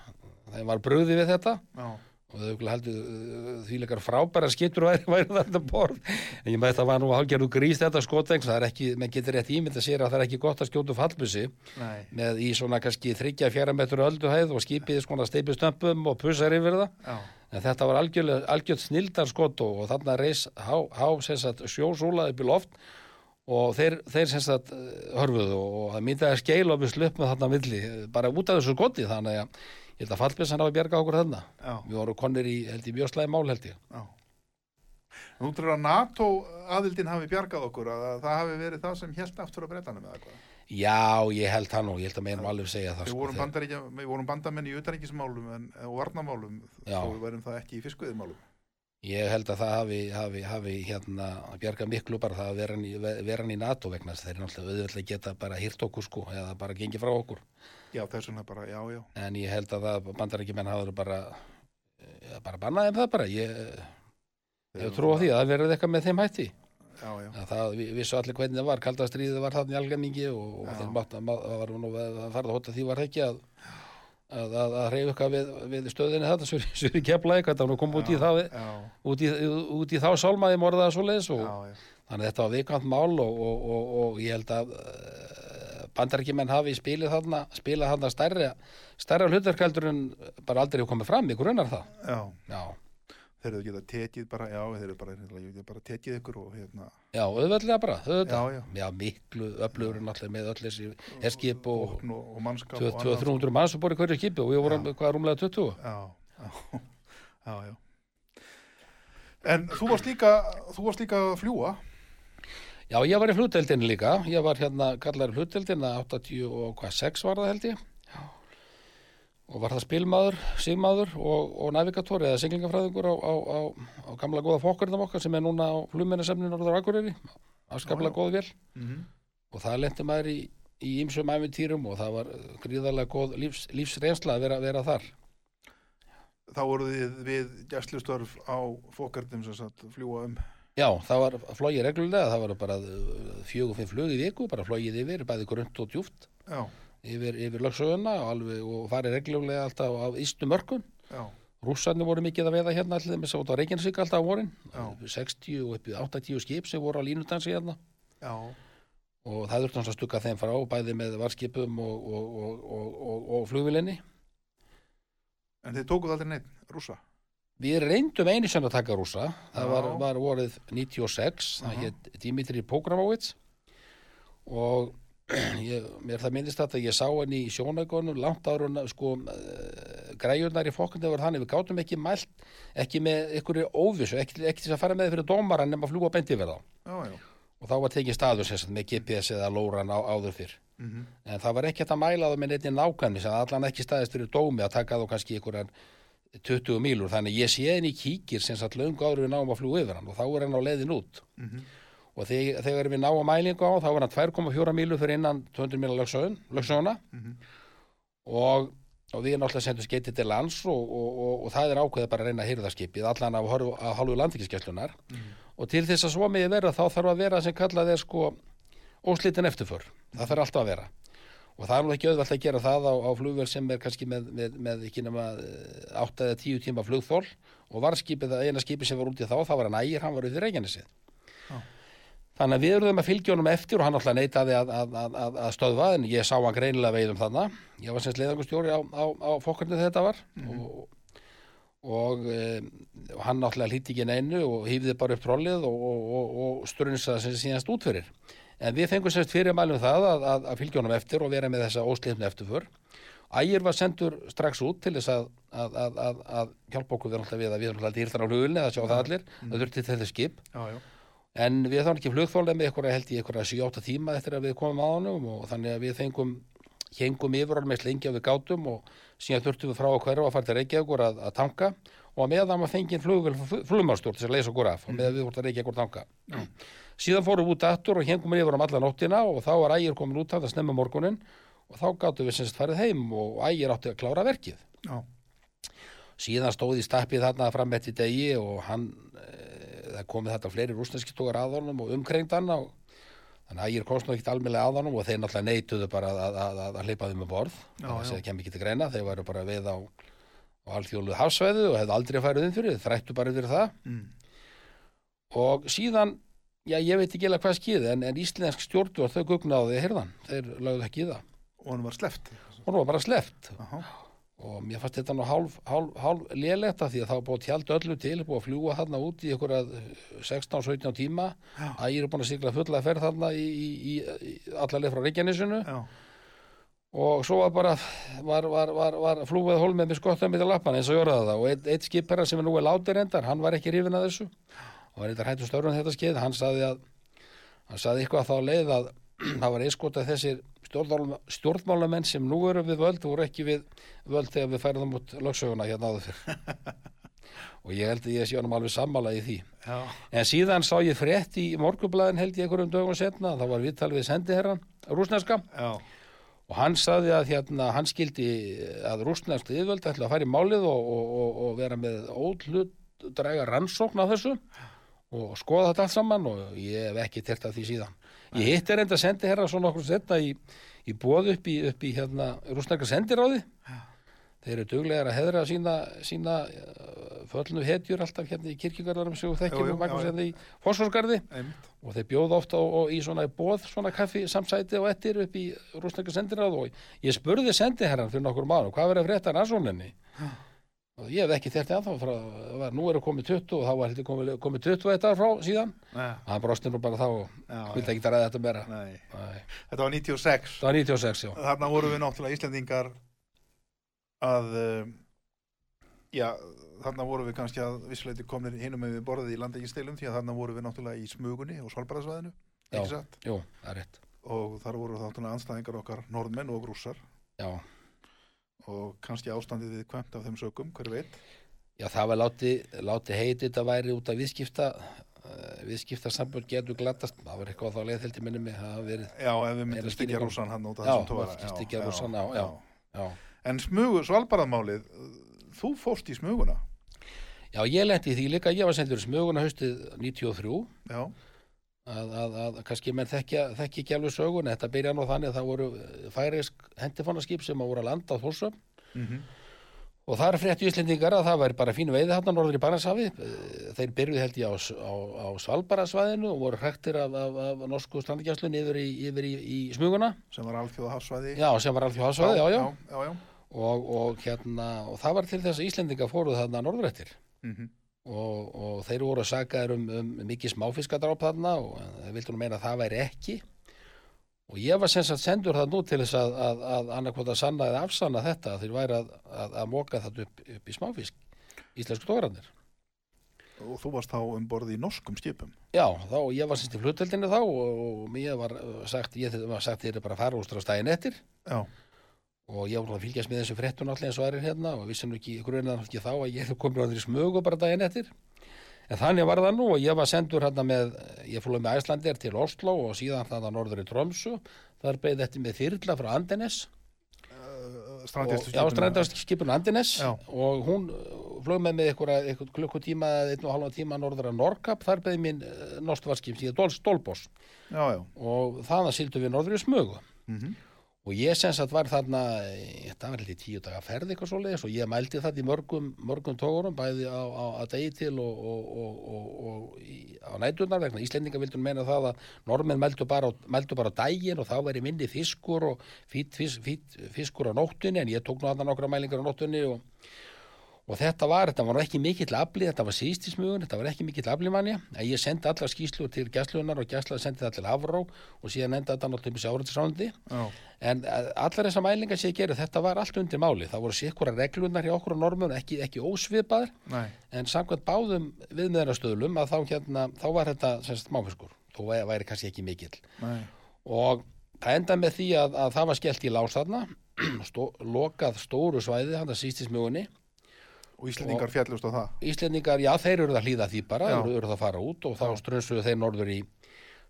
þeim var brugði við þetta. Já. Og þau örugglega heldur uh, því leikar frábæra skittur væri, væri þetta borð. En ég með þetta var nú hálfgerðu grís þetta skotengs það er ekki, menn getur rétt ímynda sér að það er ekki gott að skjóta fallbussi Nei. með í svona kannski þryggja fjara metur ölduhæð og skipið svona steipistömpum og pussar yfir það. Já, en þetta var algjörð snildar skot og, og þarna reis há, há sjósúla upp í loft og þeir, þeir sem sagt eh, hörfuðu og, það myndi að skeila og við sluppum þarna á milli, eh, bara út af þessu skoti þannig að ég held að fallbissan hafa bjargað okkur þarna við vorum konir í, held ég, mjög slæði mál held ég já. Nú tror að NATO aðildin hafi bjargað okkur að það hafi verið það sem held aftur að breytanum eða hvað. Já, ég held það nú, ég held að meðan alveg segja það Við sko, vorum, við vorum bandamenn í utaríkismálum en, og varnamálum Já. og við verum það ekki í fiskviðmálum. Ég held að það hafi, hafi, hafi hérna bjargað miklu bara það að vera hann í, í NATO vegna þess að þeir náttúrulega auðvitað geta bara hýrt okkur sko eða bara gengið frá okkur Já, þess vegna bara, já, já. en ég held að það bandar ekki menn hafa bara ja, bara bannaði um það bara ég, ég trú á því að það verið eitthvað með þeim hætti Já, já. að það vi- vissu allir hvernig það var kaldastriðið var þarna í algenningi og, og Já. þeir mátt að það var nú að fara að hóta því var ekki að að, að, að reyfa eitthvað við, við stöðinni þetta svo, svo í keflaði, hvað það nú kom út í það Já, út í, út í þá sálmaði morðaða svo leiðis og já, já. þannig að þetta var viðkvæmt mál og, og, og, og ég held að bandarækjumenn hafi spilið þarna spilað þarna stærri stærra hlutverkaldur en bara aldrei hefur komið fram, ykkur unnar það Já, já, þeir eru geta tekið bara, já, þeir eru bara, bara tekið ykkur og hérna, já, auðveldlega bara auðvitað. Já, já. miklu öflugur náttúrulega með öll þessi herskip og og, og, og mannskap og annað. 200-300 mann sem bor í hverju skipi og við vorum hvað rúmlega 20 Já, já, já, já. En þú varst líka, þú varst líka að fljúa. Já, ég var í flutdeldinu líka, ég var hérna kallar í flutdeldinu, 86 var það held ég Já. og var það spilmaður, sigmaður og, og navigator eða siglingafræðingur á, á, á, á gamla góða fokkurinn okkar sem er núna á flugmennasemninu Norður Akureyri, afskaplega góð vel Mm og það lendi maður í í ýmsum æfintýrum og það var gríðarlega góð lífs, lífsreynsla að vera, vera þar. Þá voruð þið við gæslustörf á fókartum sem sagt fljúa um. Já, það var flogið reglulega, það var bara fjögur, fimm flug í viku, bara flogið yfir, bæði grönt og djúft Já, yfir, yfir lögsöguna og, alveg, og farið reglulega alltaf á ístu mörkun. já, Rússarnir voru mikið að veiða hérna allir með sátt á Reykjanesvík alltaf á vorin, Já. 60 og upp í 80 skip sem voru á línudansi hérna já, og það þurfti hans að stukka þeim frá, bæði með varskipum og, og, og, og, og, og flugvilinni. en þið tókuð aldrei neitt, rússa. Við reyndum einu sem að taka rússa, það var, var vorið 96, það Aha. hétt Dimitri Pogramowicz og ég, mér það minnist þetta, ég sá henni í sjónægunum langt ára sko, uh, græjurnar í fokkandi var þannig, við gátum ekki mælt, ekki með ykkur óvissu, ekki, ekki til að fara með fyrir dómaran nema að fljúa Já, já. og þá var tekið staður sagt, með GPS eða lóran á, áður fyrr. Mm en það var ekki hægt að mæla það með neitt nákvæmni sem allan ekki staðist fyrir dómi að taka þá kannski einhverjan 20 mílur þannig ég sé henni kíkir sem satt löngu áður við náum að fljúa yfir hann og þá er hann á leiðin út. Mhm. og þegar, þegar við náum mælingu á þá var hann 2,4 mílur fyrir innan 200 míla lögsöguna. Mhm. og, og við náttúrulega sendum skeiti til lands og, og, og, það er ákveðið bara að reyna að hýrða skipið allan af, horf- af hálfu landvíkiskeslunar og til þess að svo megi vera þá þarf að vera sem kallað er sko óslitin eftirför, það þarf alltaf að vera og það er nú ekki auðvelt að gera það á, á flugvél sem er kannski með, með, með ekki nema 8 eða 10 tíma flugþól og varskipið, eina skipið sem var út í þá, það var hann ægir, hann var út í Reykjanesið Já. Þannig að við erum að fylgja honum eftir og hann alltaf neitaði að, að, að, að, að stöðva en ég sá hann greinilega veiðum þarna. Ég var semst leiðangustjóri á, á, á fokkarnið þetta var og, og, um, og hann alltaf hlíti ekki neinu og hýfði bara upp trollið og, og, og, og strunsaði sem síðanst út fyrir. En við fengum semst fyrir mælum það að, að, að fylgja honum eftir og vera með þessa óslifnu eftirför. Ægir var sendur strax út til þess að, að, að, að, að hjálpa okkur við alltaf við að við erum alltaf dýrðan á hlugunni, það sjá það allir, það þurfti þetta skip. Já, já. En við þá ekki flugþólega með ykkur held ég ykkur að 7-8 tíma eftir að við komum á honum og þannig að við fengum hengum yfir alveg lengi að við gátum og síðan þurftum við frá að hverfa að fara til Reykjavíkur að, að tanka og að meðan maður fengið flugmálstjórn til að leysa okkur af og meðan við vorum að Reykjavíkur tanka. Síðan fórum við út aftur og hengum yfir um alla nóttina og þá var ægir komin út af það snemma morgunin og þá gáttum við semst farið heim og ægir átti að klára verkið. Já. Síðan stóði stappið þarna fram eftir degi og hann, e, það komið þetta fleiri rúsneski tókar að honum og umkrengt hann og þannig að ægir komst ekkit almennilega að honum og þeir náttúrulega neituðu bara að, að, að, að um að á alþjóðluð hafsvæðu og hefðu aldrei farið inn fyrir, þrættu bara fyrir það. Mm. Og síðan, já ég veit ekki eða hvað skýði en, en íslensk stjórnvöld þau gugnaði hirðan, þeir lögðu ekki í það. Og hann var sleppt. Og nú var bara sleppt. Aha. og mér fannst þetta nú hálf, hálf, hálf lélegt af því að það var búið að tjálta öllu til búið að fljúa þarna út í ykkur 16-17 tíma Já. ægir er búin að sigla fulla ferð þarna í, í, í, allarleið frá Reykjanesinu Já. Og svo var bara var, var, var, var flúið hólmið með skottum með lappan eins og jóraða það. Og eitt, eitt skipherra sem er nú er látir endar, hann var ekki hrifin að þessu. Og var eitthvað hættu störun þetta skeið. Hann saði að hann saði eitthvað þá leið að það var einskotað þessir stjórnmálum, stjórnmálamenn sem nú eru við völd voru ekki við völd þegar við færðum út lögsöguna hérna áður fyrr. Og ég held að ég sé honum alveg sammála í því. Já. en síðan sá ég frétt í morgublaðin held ég einhverjum dögum setna þá var viðtal við sendiherran rúsneska Já. Og hann saði að hérna, hann skildi að rúsneska yfirvöld ætla að fara í málið og, og, og, og vera með óhlut dræga rannsókn á þessu og skoða þetta allt saman og ég hef ekki tert að því síðan. Ég hitti reynda að sendi herra svona okkur setna í, í bóð upp í, upp í hérna rúsnarka sendiráði. Þeir eru duglegar að heðra sína, sína föllnu hetjur alltaf hérna í kirkjugarðarum sem við þekkjum og já. hérna í Fossforsgarði Einmitt. og þeir bjóða ofta í svona bóð svona kaffi samsæti og ettir upp í rúsnarka sendiráð og ég spurði sendiherran fyrir nokkur mánu hvað verið að frétta rannsókninni og ég hef ekki þert ennþá frá, var, nú eru komið 20 og þá var heldur komið, komið 21 ár frá síðan Nei. og hann brosti nú bara þá og vildi ekki að ræða þetta meira Nei. Nei. Þetta var 96. það var 96 já Þarna voru við náttúrulega Íslendingar að um, já, þarna voru við kannski að vissuleiti komnir hinum með við borðið í landeggistilum því að þarna voru við náttúrulega í smugunni og svalbaraðsvæðinu, ekki satt? Jú, það er rétt Og þar voru náttúrulega anstæðingar okkar norðmenn og rússar já. og kannski ástandið við kvæmt af þeim sökum, hver veit? já, það var láti, láti heiti þetta væri út af viðskipta uh, viðskipta sambund getur glatast það var eitthvað þá leið ég minni mig Já, ef við myndum styggja rússan hann út af þessum tóra. En smugu, svalbaraðmálið, þú fórst í smuguna, Já, ég lendi í því líka, ég var sendur í smuguna haustið 93 já, að, að, að kannski menn þekkja, þekki ekki alveg sögun, þetta byrja nú þannig að það voru færisk hendifónaskip sem að voru að landa á Þórsöfn mm og það er frétt Íslendingar að það væri bara fínu veiði hann norður í Barnasafi þeir byrjuði held ég á, á, á Svalbarasvæðinu og voru hrektir af, af, af norsku strandigjastlun yfir, í, yfir í, í smuguna sem var alþjóða hafsvæði. já, sem var alveg hásvæði, já, já, já, já, já. Og, og hérna, og það var til þess að Íslendingar fóruð þarna norðrættir Mm og, og þeir voru sagaðir um, um mikið smáfiskadráp þarna og þeir vildu nú meina að það væri ekki. Og ég var sem sagt sendur það nú til þess að, að, að annarkvot að sanna eða afsanna þetta að þeir væri að, að, að móka þetta upp, upp í smáfisk íslensku tógrannir Og þú varst þá um borði í norskum skipum. Já, þá ég var semst í fluteldinu þá og, og mér var sagt, ég var sagt þér bara að fara úr stæðin eftir. Já, og ég var að fylgjast með þessu fréttun allir eins og aðrir hérna og vissum ekki, grunan ekki þá að ég komið á því smugu bara daginn eftir. En þannig var það nú og ég var sendur hérna með, ég fóluð með Æslandir til Oslo og síðan þannig norður í Tromsu þar beðið þetta með þyrla frá Andenes. Og, strandjastu já, strandast skipun Andenes. Já. og hún flög með með ykkur, ykkur klukkutíma eða einn og halva tíma norður að Norkap þar beðið mín Nostvarskip síðan Dol, Stolbos Já, já. og þaðan sildu við norður í smugu. Mm og ég sem sagt var þarna eh, þetta var eitthvað tíu daga ferð eitthvað svoleiðis og ég mældi þetta í mörgum, mörgum tógurum bæði á, á, á degi til og, og, og, og, í, á nætunar vegna Íslendinga vildur meina það að normenn mældu bara, mældu bara á daginn og þá væri minni fiskur og fít, fís, fít, fiskur á nóttunni en ég tók nú þarna nokkra mælingar á nóttunni og Og þetta var, þetta var ekki mikill afli, þetta var síst í smugun, þetta var ekki mikill aflimanja. En ég sendi allar skýslu til gæslunar og gæslunar sendi það til Havró og síðan enda þetta náttúrulega sjáuröldsrándi. Já, En eh, allar þessar mælingar sem ég gerði, þetta var allt undir máli. Það voru sikkura reglunar hjá okkur á normun, ekki, ekki ósvipaðar, nei, en samkvæmt báðum viðmiðanastöðlum að þá, hérna, þá var þetta máfiskur. Þó væ- væri kannski ekki mikill. nei, Og það endaði með því að, að það var skellt í lás þarna, stó, lokað stóru svæði, hann að síst í smugunni. Og Íslendingar fjallust á það. Íslendingar, já, þeir eru það hlýða því bara, Já. eru, að fara út og þá strönsuðu þeir norður í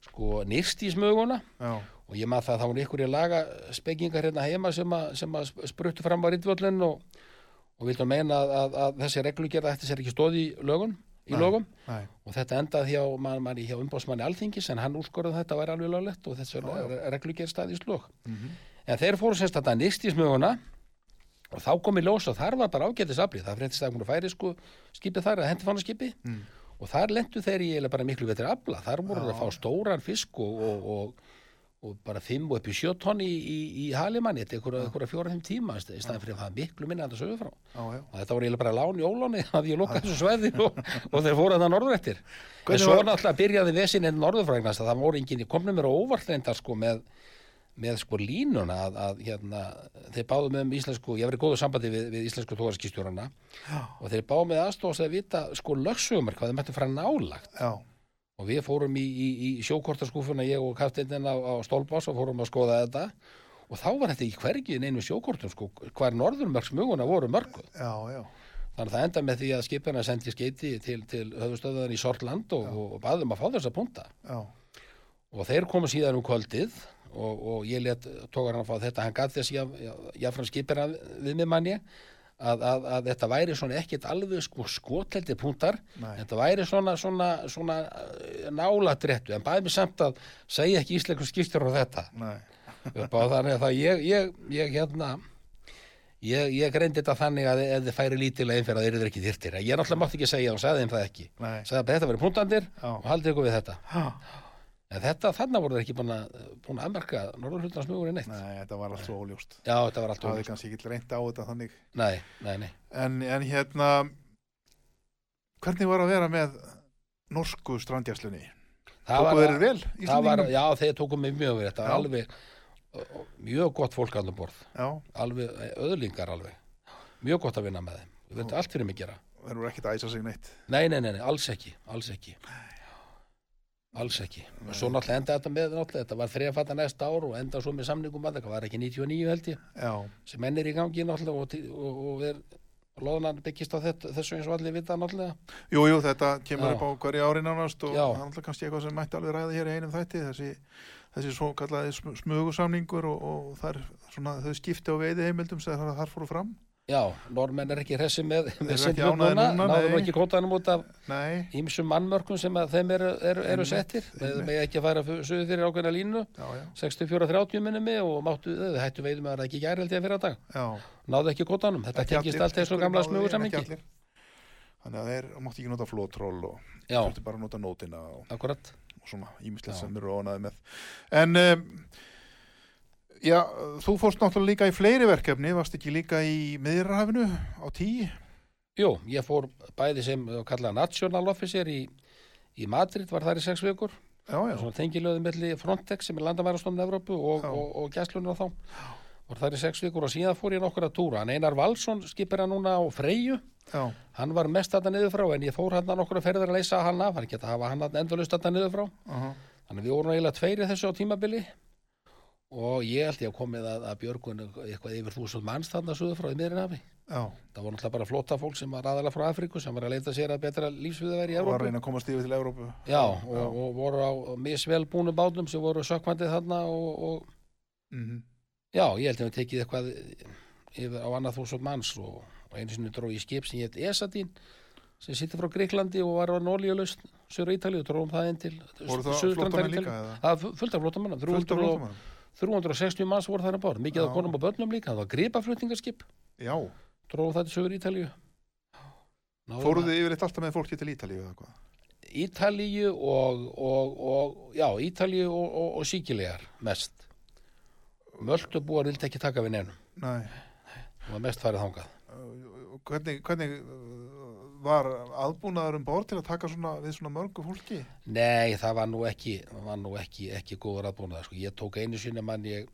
sko nýrst í smöguna Já, og ég maður það að það voru ykkur í laga spekingar hérna heima sem að, að spruttu fram á rittvöllin og, og vildu meina að, að, að þessi reglugerða ætti sér ekki stóð í lögun, í Nei. lögum nei, og þetta endaði hjá, man, man, hjá umbásmanni alþingis en hann úrskorði þetta væri alveg löglegt og þessi reglugerð staði í slög Mhm. en þeir fóru semst að nýrst í smöguna og þá kom í ljós og þar var bara ágætis aflið, það fréttist að hún færi sko skipið þar, að hendi fann skipi Mm. og þar lendu þeir í bara miklu betri afla, þar voru þeir að fá stóran fisk og, og, og, og bara fimm og upp í sjö tonni í, í, í halimanni, þetta er einhverja fjóra-fimm tíma í stað- í staðan fyrir að það miklu minna að það sögur frá já, já. og þetta voru eiginlega bara lán í ólóni að ég lokaði þessu sveði og, og þeir fóru það norður eftir. En svo náttúrulega byrjaði vesinin norðurfrægnast að það voru enginn, komnum með, sko línuna að, að hérna, þeir báðu með um íslensku, ég verið góðu sambandi við, við íslensku tógarskistjórana og þeir báðu með aðstofast að vita sko lögsögumar hvað þeir mættu fara nálagt Já, og við fórum í, í, í sjókortaskúfuna ég og kafteininn á, á Stólbás og fórum að skoða þetta. Og þá var þetta í hvergi í neinu sjókortum sko, hvar norðurmörks muguna voru mörgu já, já, Þannig að það enda með því að skipina sendi skeiti til, til höfustöðan í Sortland og, og, og baðum að fá þessa punta. Og þeir komu síðan um kvöldið og, og ég let tókar hann að fá þetta. Hann gaf þess jáfnfram skipina við mig manni að, að, að þetta væri svona ekkit alveg sko skotleiti puntar. Nei. Þetta væri svona, svona, svona nála drettu. En bæði mig samt að segja ekki íslensku skipstjóra á þetta. þannig að ég, ég, ég hérna ég, ég greindi þetta þannig að ef þið færi lítilega einferð að þeir eru ekki þyrtir ég náttúrulega mátti ekki segja og sagði þeim það ekki nei, sagði að þetta verið puntandir Já. og haldið ykkur við þetta já, en þetta, þannig voru þeir ekki búin að, búin að aðmerka norðurhlutansmugurinn neitt. Nei, þetta var allt svo óljóst. já, þetta var allt Það hefði kannski ekki reynt á þetta þannig. nei, nei, nei. En, en hérna, hvernig var að vera með norsku strandjæslunni? Tóku þeir vel, það var, Íslandingum? já, þeir tóku mig mjög vel. Þetta var alveg mjög gott fólk allir borð. Já, alveg, öðlingar alveg. Mjög gott að vinna með þeim. Við veitum allt fyrir mig gera. Þeir voru ekkert að æsa sig neitt. Nei, nei, nei, nei, alls ekki, alls ekki alls ekki. Og svo náttúrulega enda þetta með náttúrulega þetta var þrejafata næsta ár og enda svo með samningum að það var ekki 99 held ég Já, sem enn er í gangi náttúrulega og, og, og er loðunan byggist á þetta, þessu eins og allir vita náttúrulega. Jú, jú, þetta kemur Já. upp á hverju ári nánast og alltaf kannski eitthvað sem mætti alveg ræða hér í einum þætti, þessi, þessi svo kallaði smugusamningur og, og þar, svona, þau skipti á veiði heimildum sem þar fóru fram. Já, normenn er ekki hressi með, með ánægðir núna, náðum ekki kótanum út af ímsum mannmörkum sem þeim eru, eru, eru settir einmitt. með ekki að fara suðu fyrir ákveðna línu já, já, 64-30 minni mig og máttu, þau hættu veiðum að það ekki gæri held ég að fyrir að dag já. náðu ekki kótanum, þetta allir, allt þessu gamla náðu því, smugu en ekki samningi allir. Þannig að þeir mátti ekki nota flótról og þurfti bara nota nótina og, og svona ímislegt Já. sem eru ónaði með. En um, já, þú fórst náttúrulega líka í fleiri verkefni, varst ekki líka í miðrahafinu á tíu? Jú, ég fór bæði sem uh, kallaða national officer í, í Madrid, var þar í sex vikur. Já, já, svona tengilöðu melli Frontex sem er landamærastofn Evrópu og, Já. og, og gæslunum þá. Var þar í sex vikur og síðan fór ég nokkur að túra. Hann Einar Valsson skipir hann núna á Freyju já, hann var mest þetta niður frá en ég fór hann nokkur að ferður að leysa hann af. Hann geta að hafa hann endalust þetta niður frá. Aha, þannig að við vorum eiginlega tveiri þessu á tímabili og ég held ég að komið að, að Björgun eitthvað yfir þúsund manns þarna suður frá í miðrinafi já, það voru náttúrulega bara flóta fólk sem var aðalega frá Afríku sem var að leita sér að betra lífsviðaværi í og að Evrópu. reyna að komast yfir til Evrópu. Já, og, og voru á misvel búnu bátum sem voru sökkvandið þarna og, og Mm já, ég held að við tekið eitthvað yfir á annað þúsund manns og, og einu sinni dró ég skip sem hétt Esadín sem sitti frá Greiklandi og var á nólíulust Söru Ítali og dróum það inn til Voru það Suðurstrandar flóttamenn Ítalíu. líka, eða? Það var fullt af flótamannum Fullt af 300 og- flóttamönnum? 360 manns voru þar að borð, mikið Já. konum og börnum líka, það var gripaflutningarskip, Já, dróðu það til sögur Ítalíu. Náðum fóruð að- þið yfirleitt alltaf með fólki til Ítalíu eða hvað? Ítalíu og, og, og já, Ítalíu og, og, og síkilegar mest. Möldubúar vildi ekki taka við nefnum, Nei, það var mest farið þangað. hvernig, hvernig var aðbúnaður um bór til að taka svona við svona mörgu fólki? Nei, það var nú ekki, var nú ekki, ekki góður aðbúnað. Sko. Ég tók einu sinni mann ég,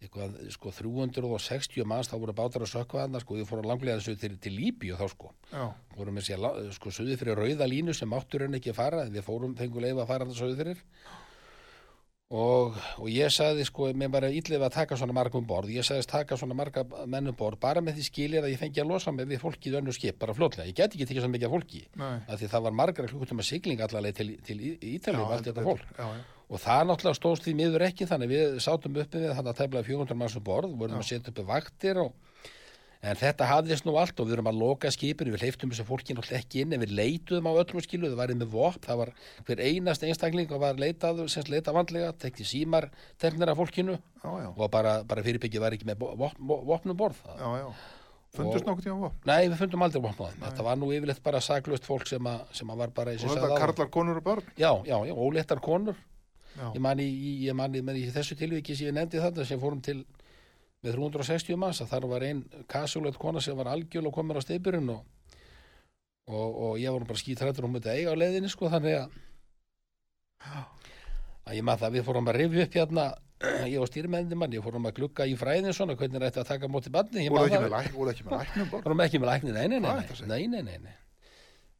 eitthvað, sko, 360 manns, þá voru bátar að sökva þarna, sko, ég fór að langlega þessu til, til Líbíu þá, sko. Já, Fórum með sér, sko, söðu fyrir rauða línu sem áttur en ekki að fara, við fórum, fengum leif að fara þarna söðu fyrir. Og, og ég sagði, sko, mér bara ítlið að taka svona marga um borð. Ég sagðist taka svona marga menn um borð, bara með því skilir að ég fengi að losa mig við fólkið önnu skip, bara fljótlega. Ég get ekki tekið svo mikið fólki af því það var margar klukkutíma sigling allavega til, til Ítalíu með allt þetta fólk. Já, já. og það náttúrulega stóðst því miður ekki þannig við sátum uppi við þannig að tæmlega 400 manns um borð vorum Já. að setja uppi vaktir og, en þetta hafðist nú allt og við erum að loka skipinu við hleyftum þessu fólki náttúrulega ekki inn en við leituðum á öllum skilu, það var með vopn það var hver einast einstakling og var leitað sem sagt, leitað vandlega, tekti símar teknir af fólkinu Já, já, og bara, bara fyrirbyggið var ekki með vopn, vopnum borð já, já. Fundust nokkuð tíma vopn? Nei, við fundum aldrei vopn á þeim. Þetta var nú yfirleitt bara saklaust fólk sem, að, sem að var bara í Og þetta karlar, konur og börn? Já, já, já, óléttar konur. Ég man í, í- ég man í, í þessu tilviki sem ég nefndi þetta sem fórum til með 360 manns að þar var ein kasjulegt kona sem var algjöl og komur á steipurinn og, og, og ég var bara skítrættur og myndi eiga á leiðinni sko þannig að að ég maður það við fórum að rifja upp hérna ég og stýrmenni mann, ég fórum að glugga í fræðin svona hvernig er þetta að taka móti barni Ég voru man ekki með læk- voru ekki með læknum börn? vorum ekki með lækni, nei, nei, nei, nei, nei, nei, nei, nei.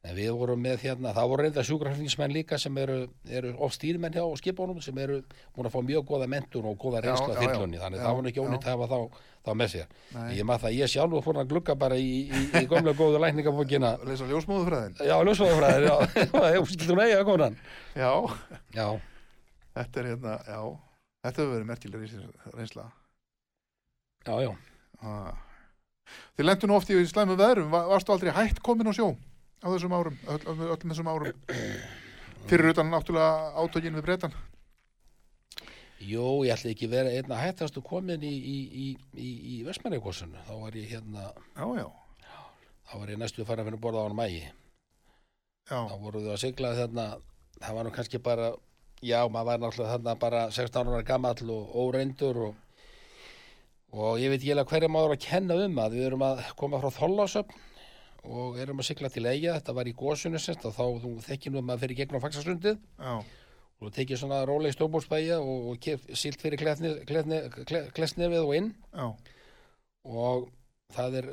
En við vorum með hérna, það voru reynda sjúkraflingsmenn líka sem eru, eru of stýrimenn hjá skipónum sem eru búin að fá mjög góða mentun og góða Já, reynsla þyrlunni, þannig Já, það nú ekki ónýtt að hafa þá, þá með sér. Nei. Ég maður það, ég sjálfur fór að glugga bara í, í, í gömlega góðu lækningabókina. Leysa ljósmóðufræðin? Já, ljósfæðafræðir, já, ég skildur hún eiga konan. Já, Já, þetta er hérna, já, þetta hefur verið merkileg reynsla- já, já. Ah. Þið lendu nú oft í slæmu veðrum, Va- varstu aldrei hætt komin á sjó á þessum árum, öll, öll, öllum þessum árum? Fyrir utan náttúrulega átökin við breytan. Jú, ég ætli ekki verið einna hættastu komin í, í, í, í, í Vestmannikossunu. Þá var ég hérna, Já, já, þá var ég næstu að fara að finna borða á hann mægi. já, þá voru þau að sigla þarna það var nú kannski bara já, maður var náttúrulega þarna bara 16 ára gamall og óreyndur og, og ég veit ég alveg hverja maður að kenna um að við erum að koma frá Þollásöfn og erum að sigla til eiga, þetta var í sérst og þá þú þekkir nú að maður fyrir gegnum faxasundið. Já, og þú tekið svona róleg stórbólsbæja og, og kef, silt fyrir klesnefið og inn. Já, og það er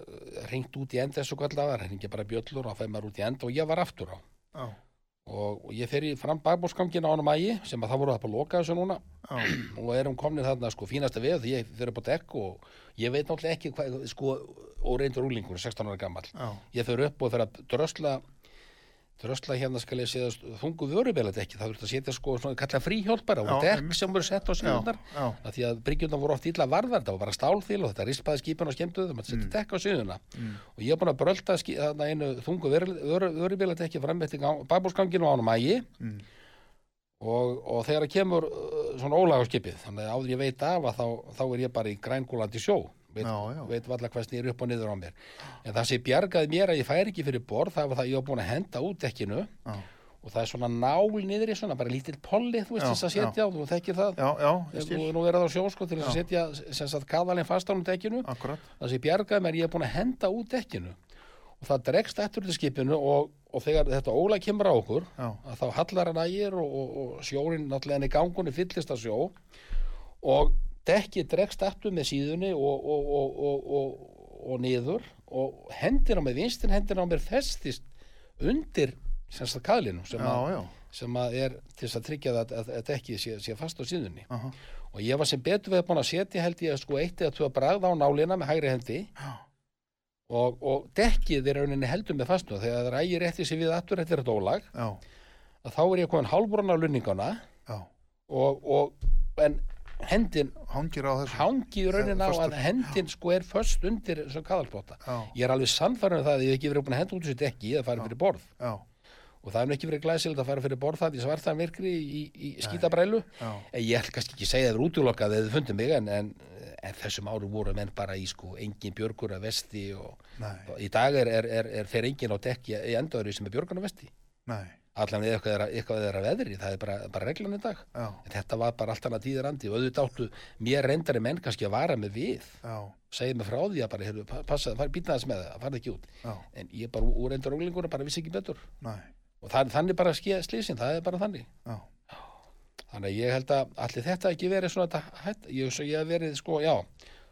ringt út í end þessu kallar, það ringið bara bjöllur og það fæði maður út í end og ég var aftur á. Já, og, og ég fer í fram bakbórsgangin á hann mægi sem að það voru það på loka þessu núna. Já, og erum komin þarna sko fínasta við því ég fer upp á dekk og ég veit náttúrulega ekki hvað sko og reyndur úlingur 16 ára gammal já, ég fer upp og fer að drösla drösla hérna skal ég segja þungu vörubelat ekki, það þurft að setja sko svona kalla fríhjálpara og Já, dekk sem voru sett á síðunar að því að bryggjurnar voru oft illa varðar það var bara stálþýl og þetta rispaði skipin og skemmtuð það maður setja dekk á síðuna Mm. og ég er búin að brölda þarna einu þungu vörubelat ekki fram eftir bakbórsganginu á hann mægi Mm. og, og þegar það kemur uh, svona ólagarskipið þannig að áður ég veit af að þá, þá er ég bara í grængúlandi sjó veit, veit valla hvað snýr upp og niður á mér. En það sem bjargaði mér að ég færi ekki fyrir borð það var það að ég var búin að henda út dekkinu. Já, og það er svona nál niður í svona bara lítill polli þú veist þess að setja og þú þekkir það. Já, já, ég þú nú er það á sjó sko til þess að setja sem sagt kaðalinn fast á um dekkinu. Það sem bjargaði mér ég er búin að henda út dekkinu. Og það dregst eftir til skipinu og, og þegar þetta óla kemur á okkur að þá hallar hann ægir og, og, og sjórin náttúrulega henni gangunni fyllist að sjó. Og dekkið dregst aftur með síðunni og, og, og, og, og, og niður og hendina með vinstin hendina á mér festist undir sem sagt kaðlinu sem, já, að, já, sem að er til þess að tryggja það að, að, að dekkið sé, sé fast á síðunni. Aha, og ég var sem betur við búin að setja held ég sko eitt eða tvö bragð á nálina með hægri hendi. Já, og, og dekkið er rauninni heldur með fastu þegar það ægir eftir sig við aftur eftir þetta ólag að þá er ég komin hálfbrún á lunningana. Og, og en hendin hangir á þessu, hangi í raunin á að hendin sko er föst undir þessum kaðalbóta ég er alveg sannfærin um það að ég hef ekki verið búin að henda út þessu dekki eða farið fyrir borð. Já, og það er ekki verið glæsilegt að fara fyrir borð það í svartan virkri í, í skítabrælu en ég ætla kannski ekki segja það er útlokkað eða þið fundum mig en, en, en þessum árum voru menn bara í sko engin björgur að vesti og, og í dag er, er, er, er fer engin á dekki í endaður sem er björgun að vesti. Nei, allan eða eitthvað er, að- eitthvað er að veðri það er bara, bara reglan í dag. Já, en þetta var bara allt annað tíðar andi og auðvitað áttu mér reyndari menn kannski að vara með við. Segið mig frá því að bara, heyrðu, pa- passa, fara býtna þess með það, fara ekki út. Já, en ég bara úr reyndar ólingur bara vissi ekki betur. Nei, og það, þannig bara skýja slísin, það er bara þannig. Já, þannig að ég held að allir þetta ekki verið svona þetta hætt, ég, hef verið sko, já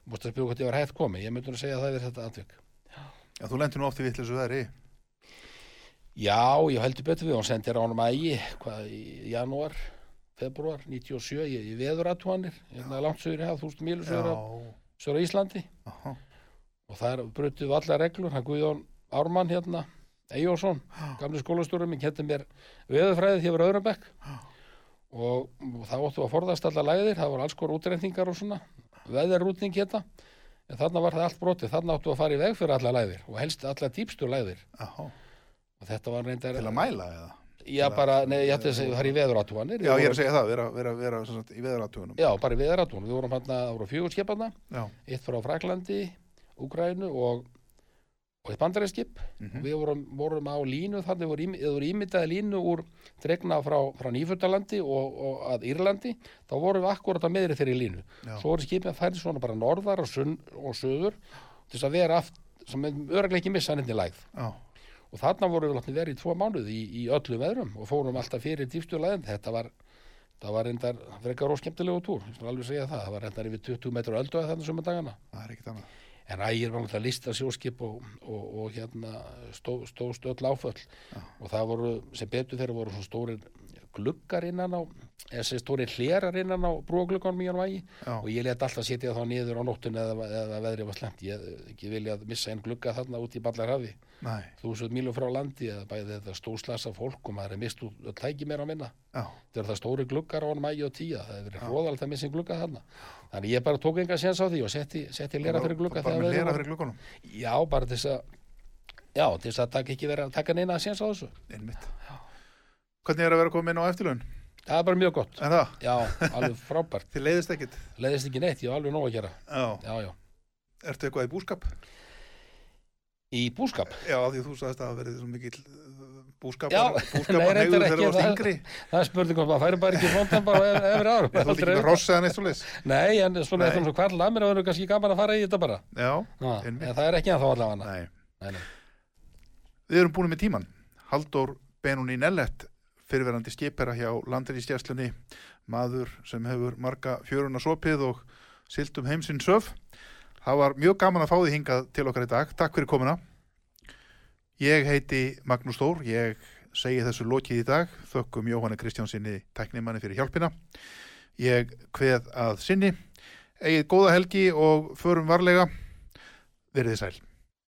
múst að spjóða hvort ég var hætt komið, ég myndi nú að segja að það er þetta atvik. Já, þú lendir nú oft í vittlisu veðri, já, ég heldur betur við, hún sendir á honum ægi hvað, í janúar februar, 97, ég, ég veður aðtúanir hérna langt sögur í haf, þúsund mílu sögur á, sögur Íslandi. Aha, og það brutuð við allar reglur, hann Guðjón Ármann hérna, Eyjósson gamli skólastúrum, minn kendi mér veðurfræði því að vera öðrumbekk og, og það óttu að forðast allar læðir, það voru alls skor útrendingar og svona veðurrútning hérna. En þarna var það allt brotið, þarna áttu að fara í veg fyrir allar læðir og helst allar dýpstu læðir aha, og þetta var reyndar til að mæla eða? já bara, nei, ég ætti að segja, það er í veðuratúanir Já, ég er að segja það, vera, vera, vera sagt, í veðuratúunum. já, bara í veðuratúan, við vorum hann það voru fjögur skipanna, Já, eitt frá Fraklandi Úgrænu og og eitt bandaræskip Mhm. við vorum, vorum á línu þannig voru, ím- eða voru ímyndaði línu úr dregna frá, frá Nýfundalandi og, og að Írlandi. Þá vorum við akkurat að meðri þeirri línu. Já. svo voru skipið að færi svona bara norðar og, sunn, og söður til þess að vera aft, sem örglega ekki missa hann inn í lægð og þarna vorum við látni verið í tvo mánuð í, í öllum veðrum og fórum alltaf fyrir dýfstu læðin þetta var það var reyndar frekar óskemmtilegu túr, ég skal alveg segja það. Það var reyndar yfir 20 metrur öldu að þannig suma dagana það er ekkert annað. en ægir var náttúrulega lista sjóskip og, og, og hérna stó, stóðst öll áföll. Og það voru sem betur þeirra voru svona stórir gluggar innan á eða sem stórir hlerar innan á brúglugganum í hann vægi. Já. og ég let alltaf setja þá niður á nóttun eða, eða veðrið var slemt ég ekki vilja að missa einn glugga þarna út í ballarhafi. Nei, þúsund mílu frá landi eða bæði þetta stóðslasa fólk og maður er mist út öll tæki meira að minna. Þetta er það stóri gluggar á hann mægi og tíja það hefur verið hróðalegt að missa einn glugga þarna. Þannig ég bara tók enga séns á því og setti, setti lera fyrir glugga Já, bara til þess að Já, til þess að taka að neina að séns á þessu. Einmitt. Hvernig er að vera komin á eftirlaun? Það er bara mjög gott En það, Já, alveg frábært þið leiðist ekkit. Leðist ekki neitt, ég hef alveg nóg að gera Já, Já, já ertu eitthvað í búskap? Í búskap Já, því þú sagðist að það verið svo mikill uh, búskap, að hegður þegar þú varst það- yngri. Það er spurning om að færi bara ekki fóndan bara ef- efri árum Þú ert ekki með rossa en eitt svo leis. Nei, en svona eftir svo kvarl að mér að vera kannski gaman að fara í þetta bara Já, Já, einmitt. En það er ekki að þá allavega nei. Nei, nei. Við erum búin með tíman. Halldór Benuni Nellett, fyrirverandi skipera hjá landriðistjæslunni, maður sem hefur marga fjöruna sopið og silt um heimsinn söf. Það var mjög gaman að fá því hingað til okkar í dag. Takk fyrir komuna. Ég heiti Magnús Þór, ég segi þessu lokið í dag, þökkum Jóhanni Kristjánsinni tæknimanni fyrir hjálpina. Ég kveð að sinni, eigið góða helgi og förum varlega, verið þið sæl.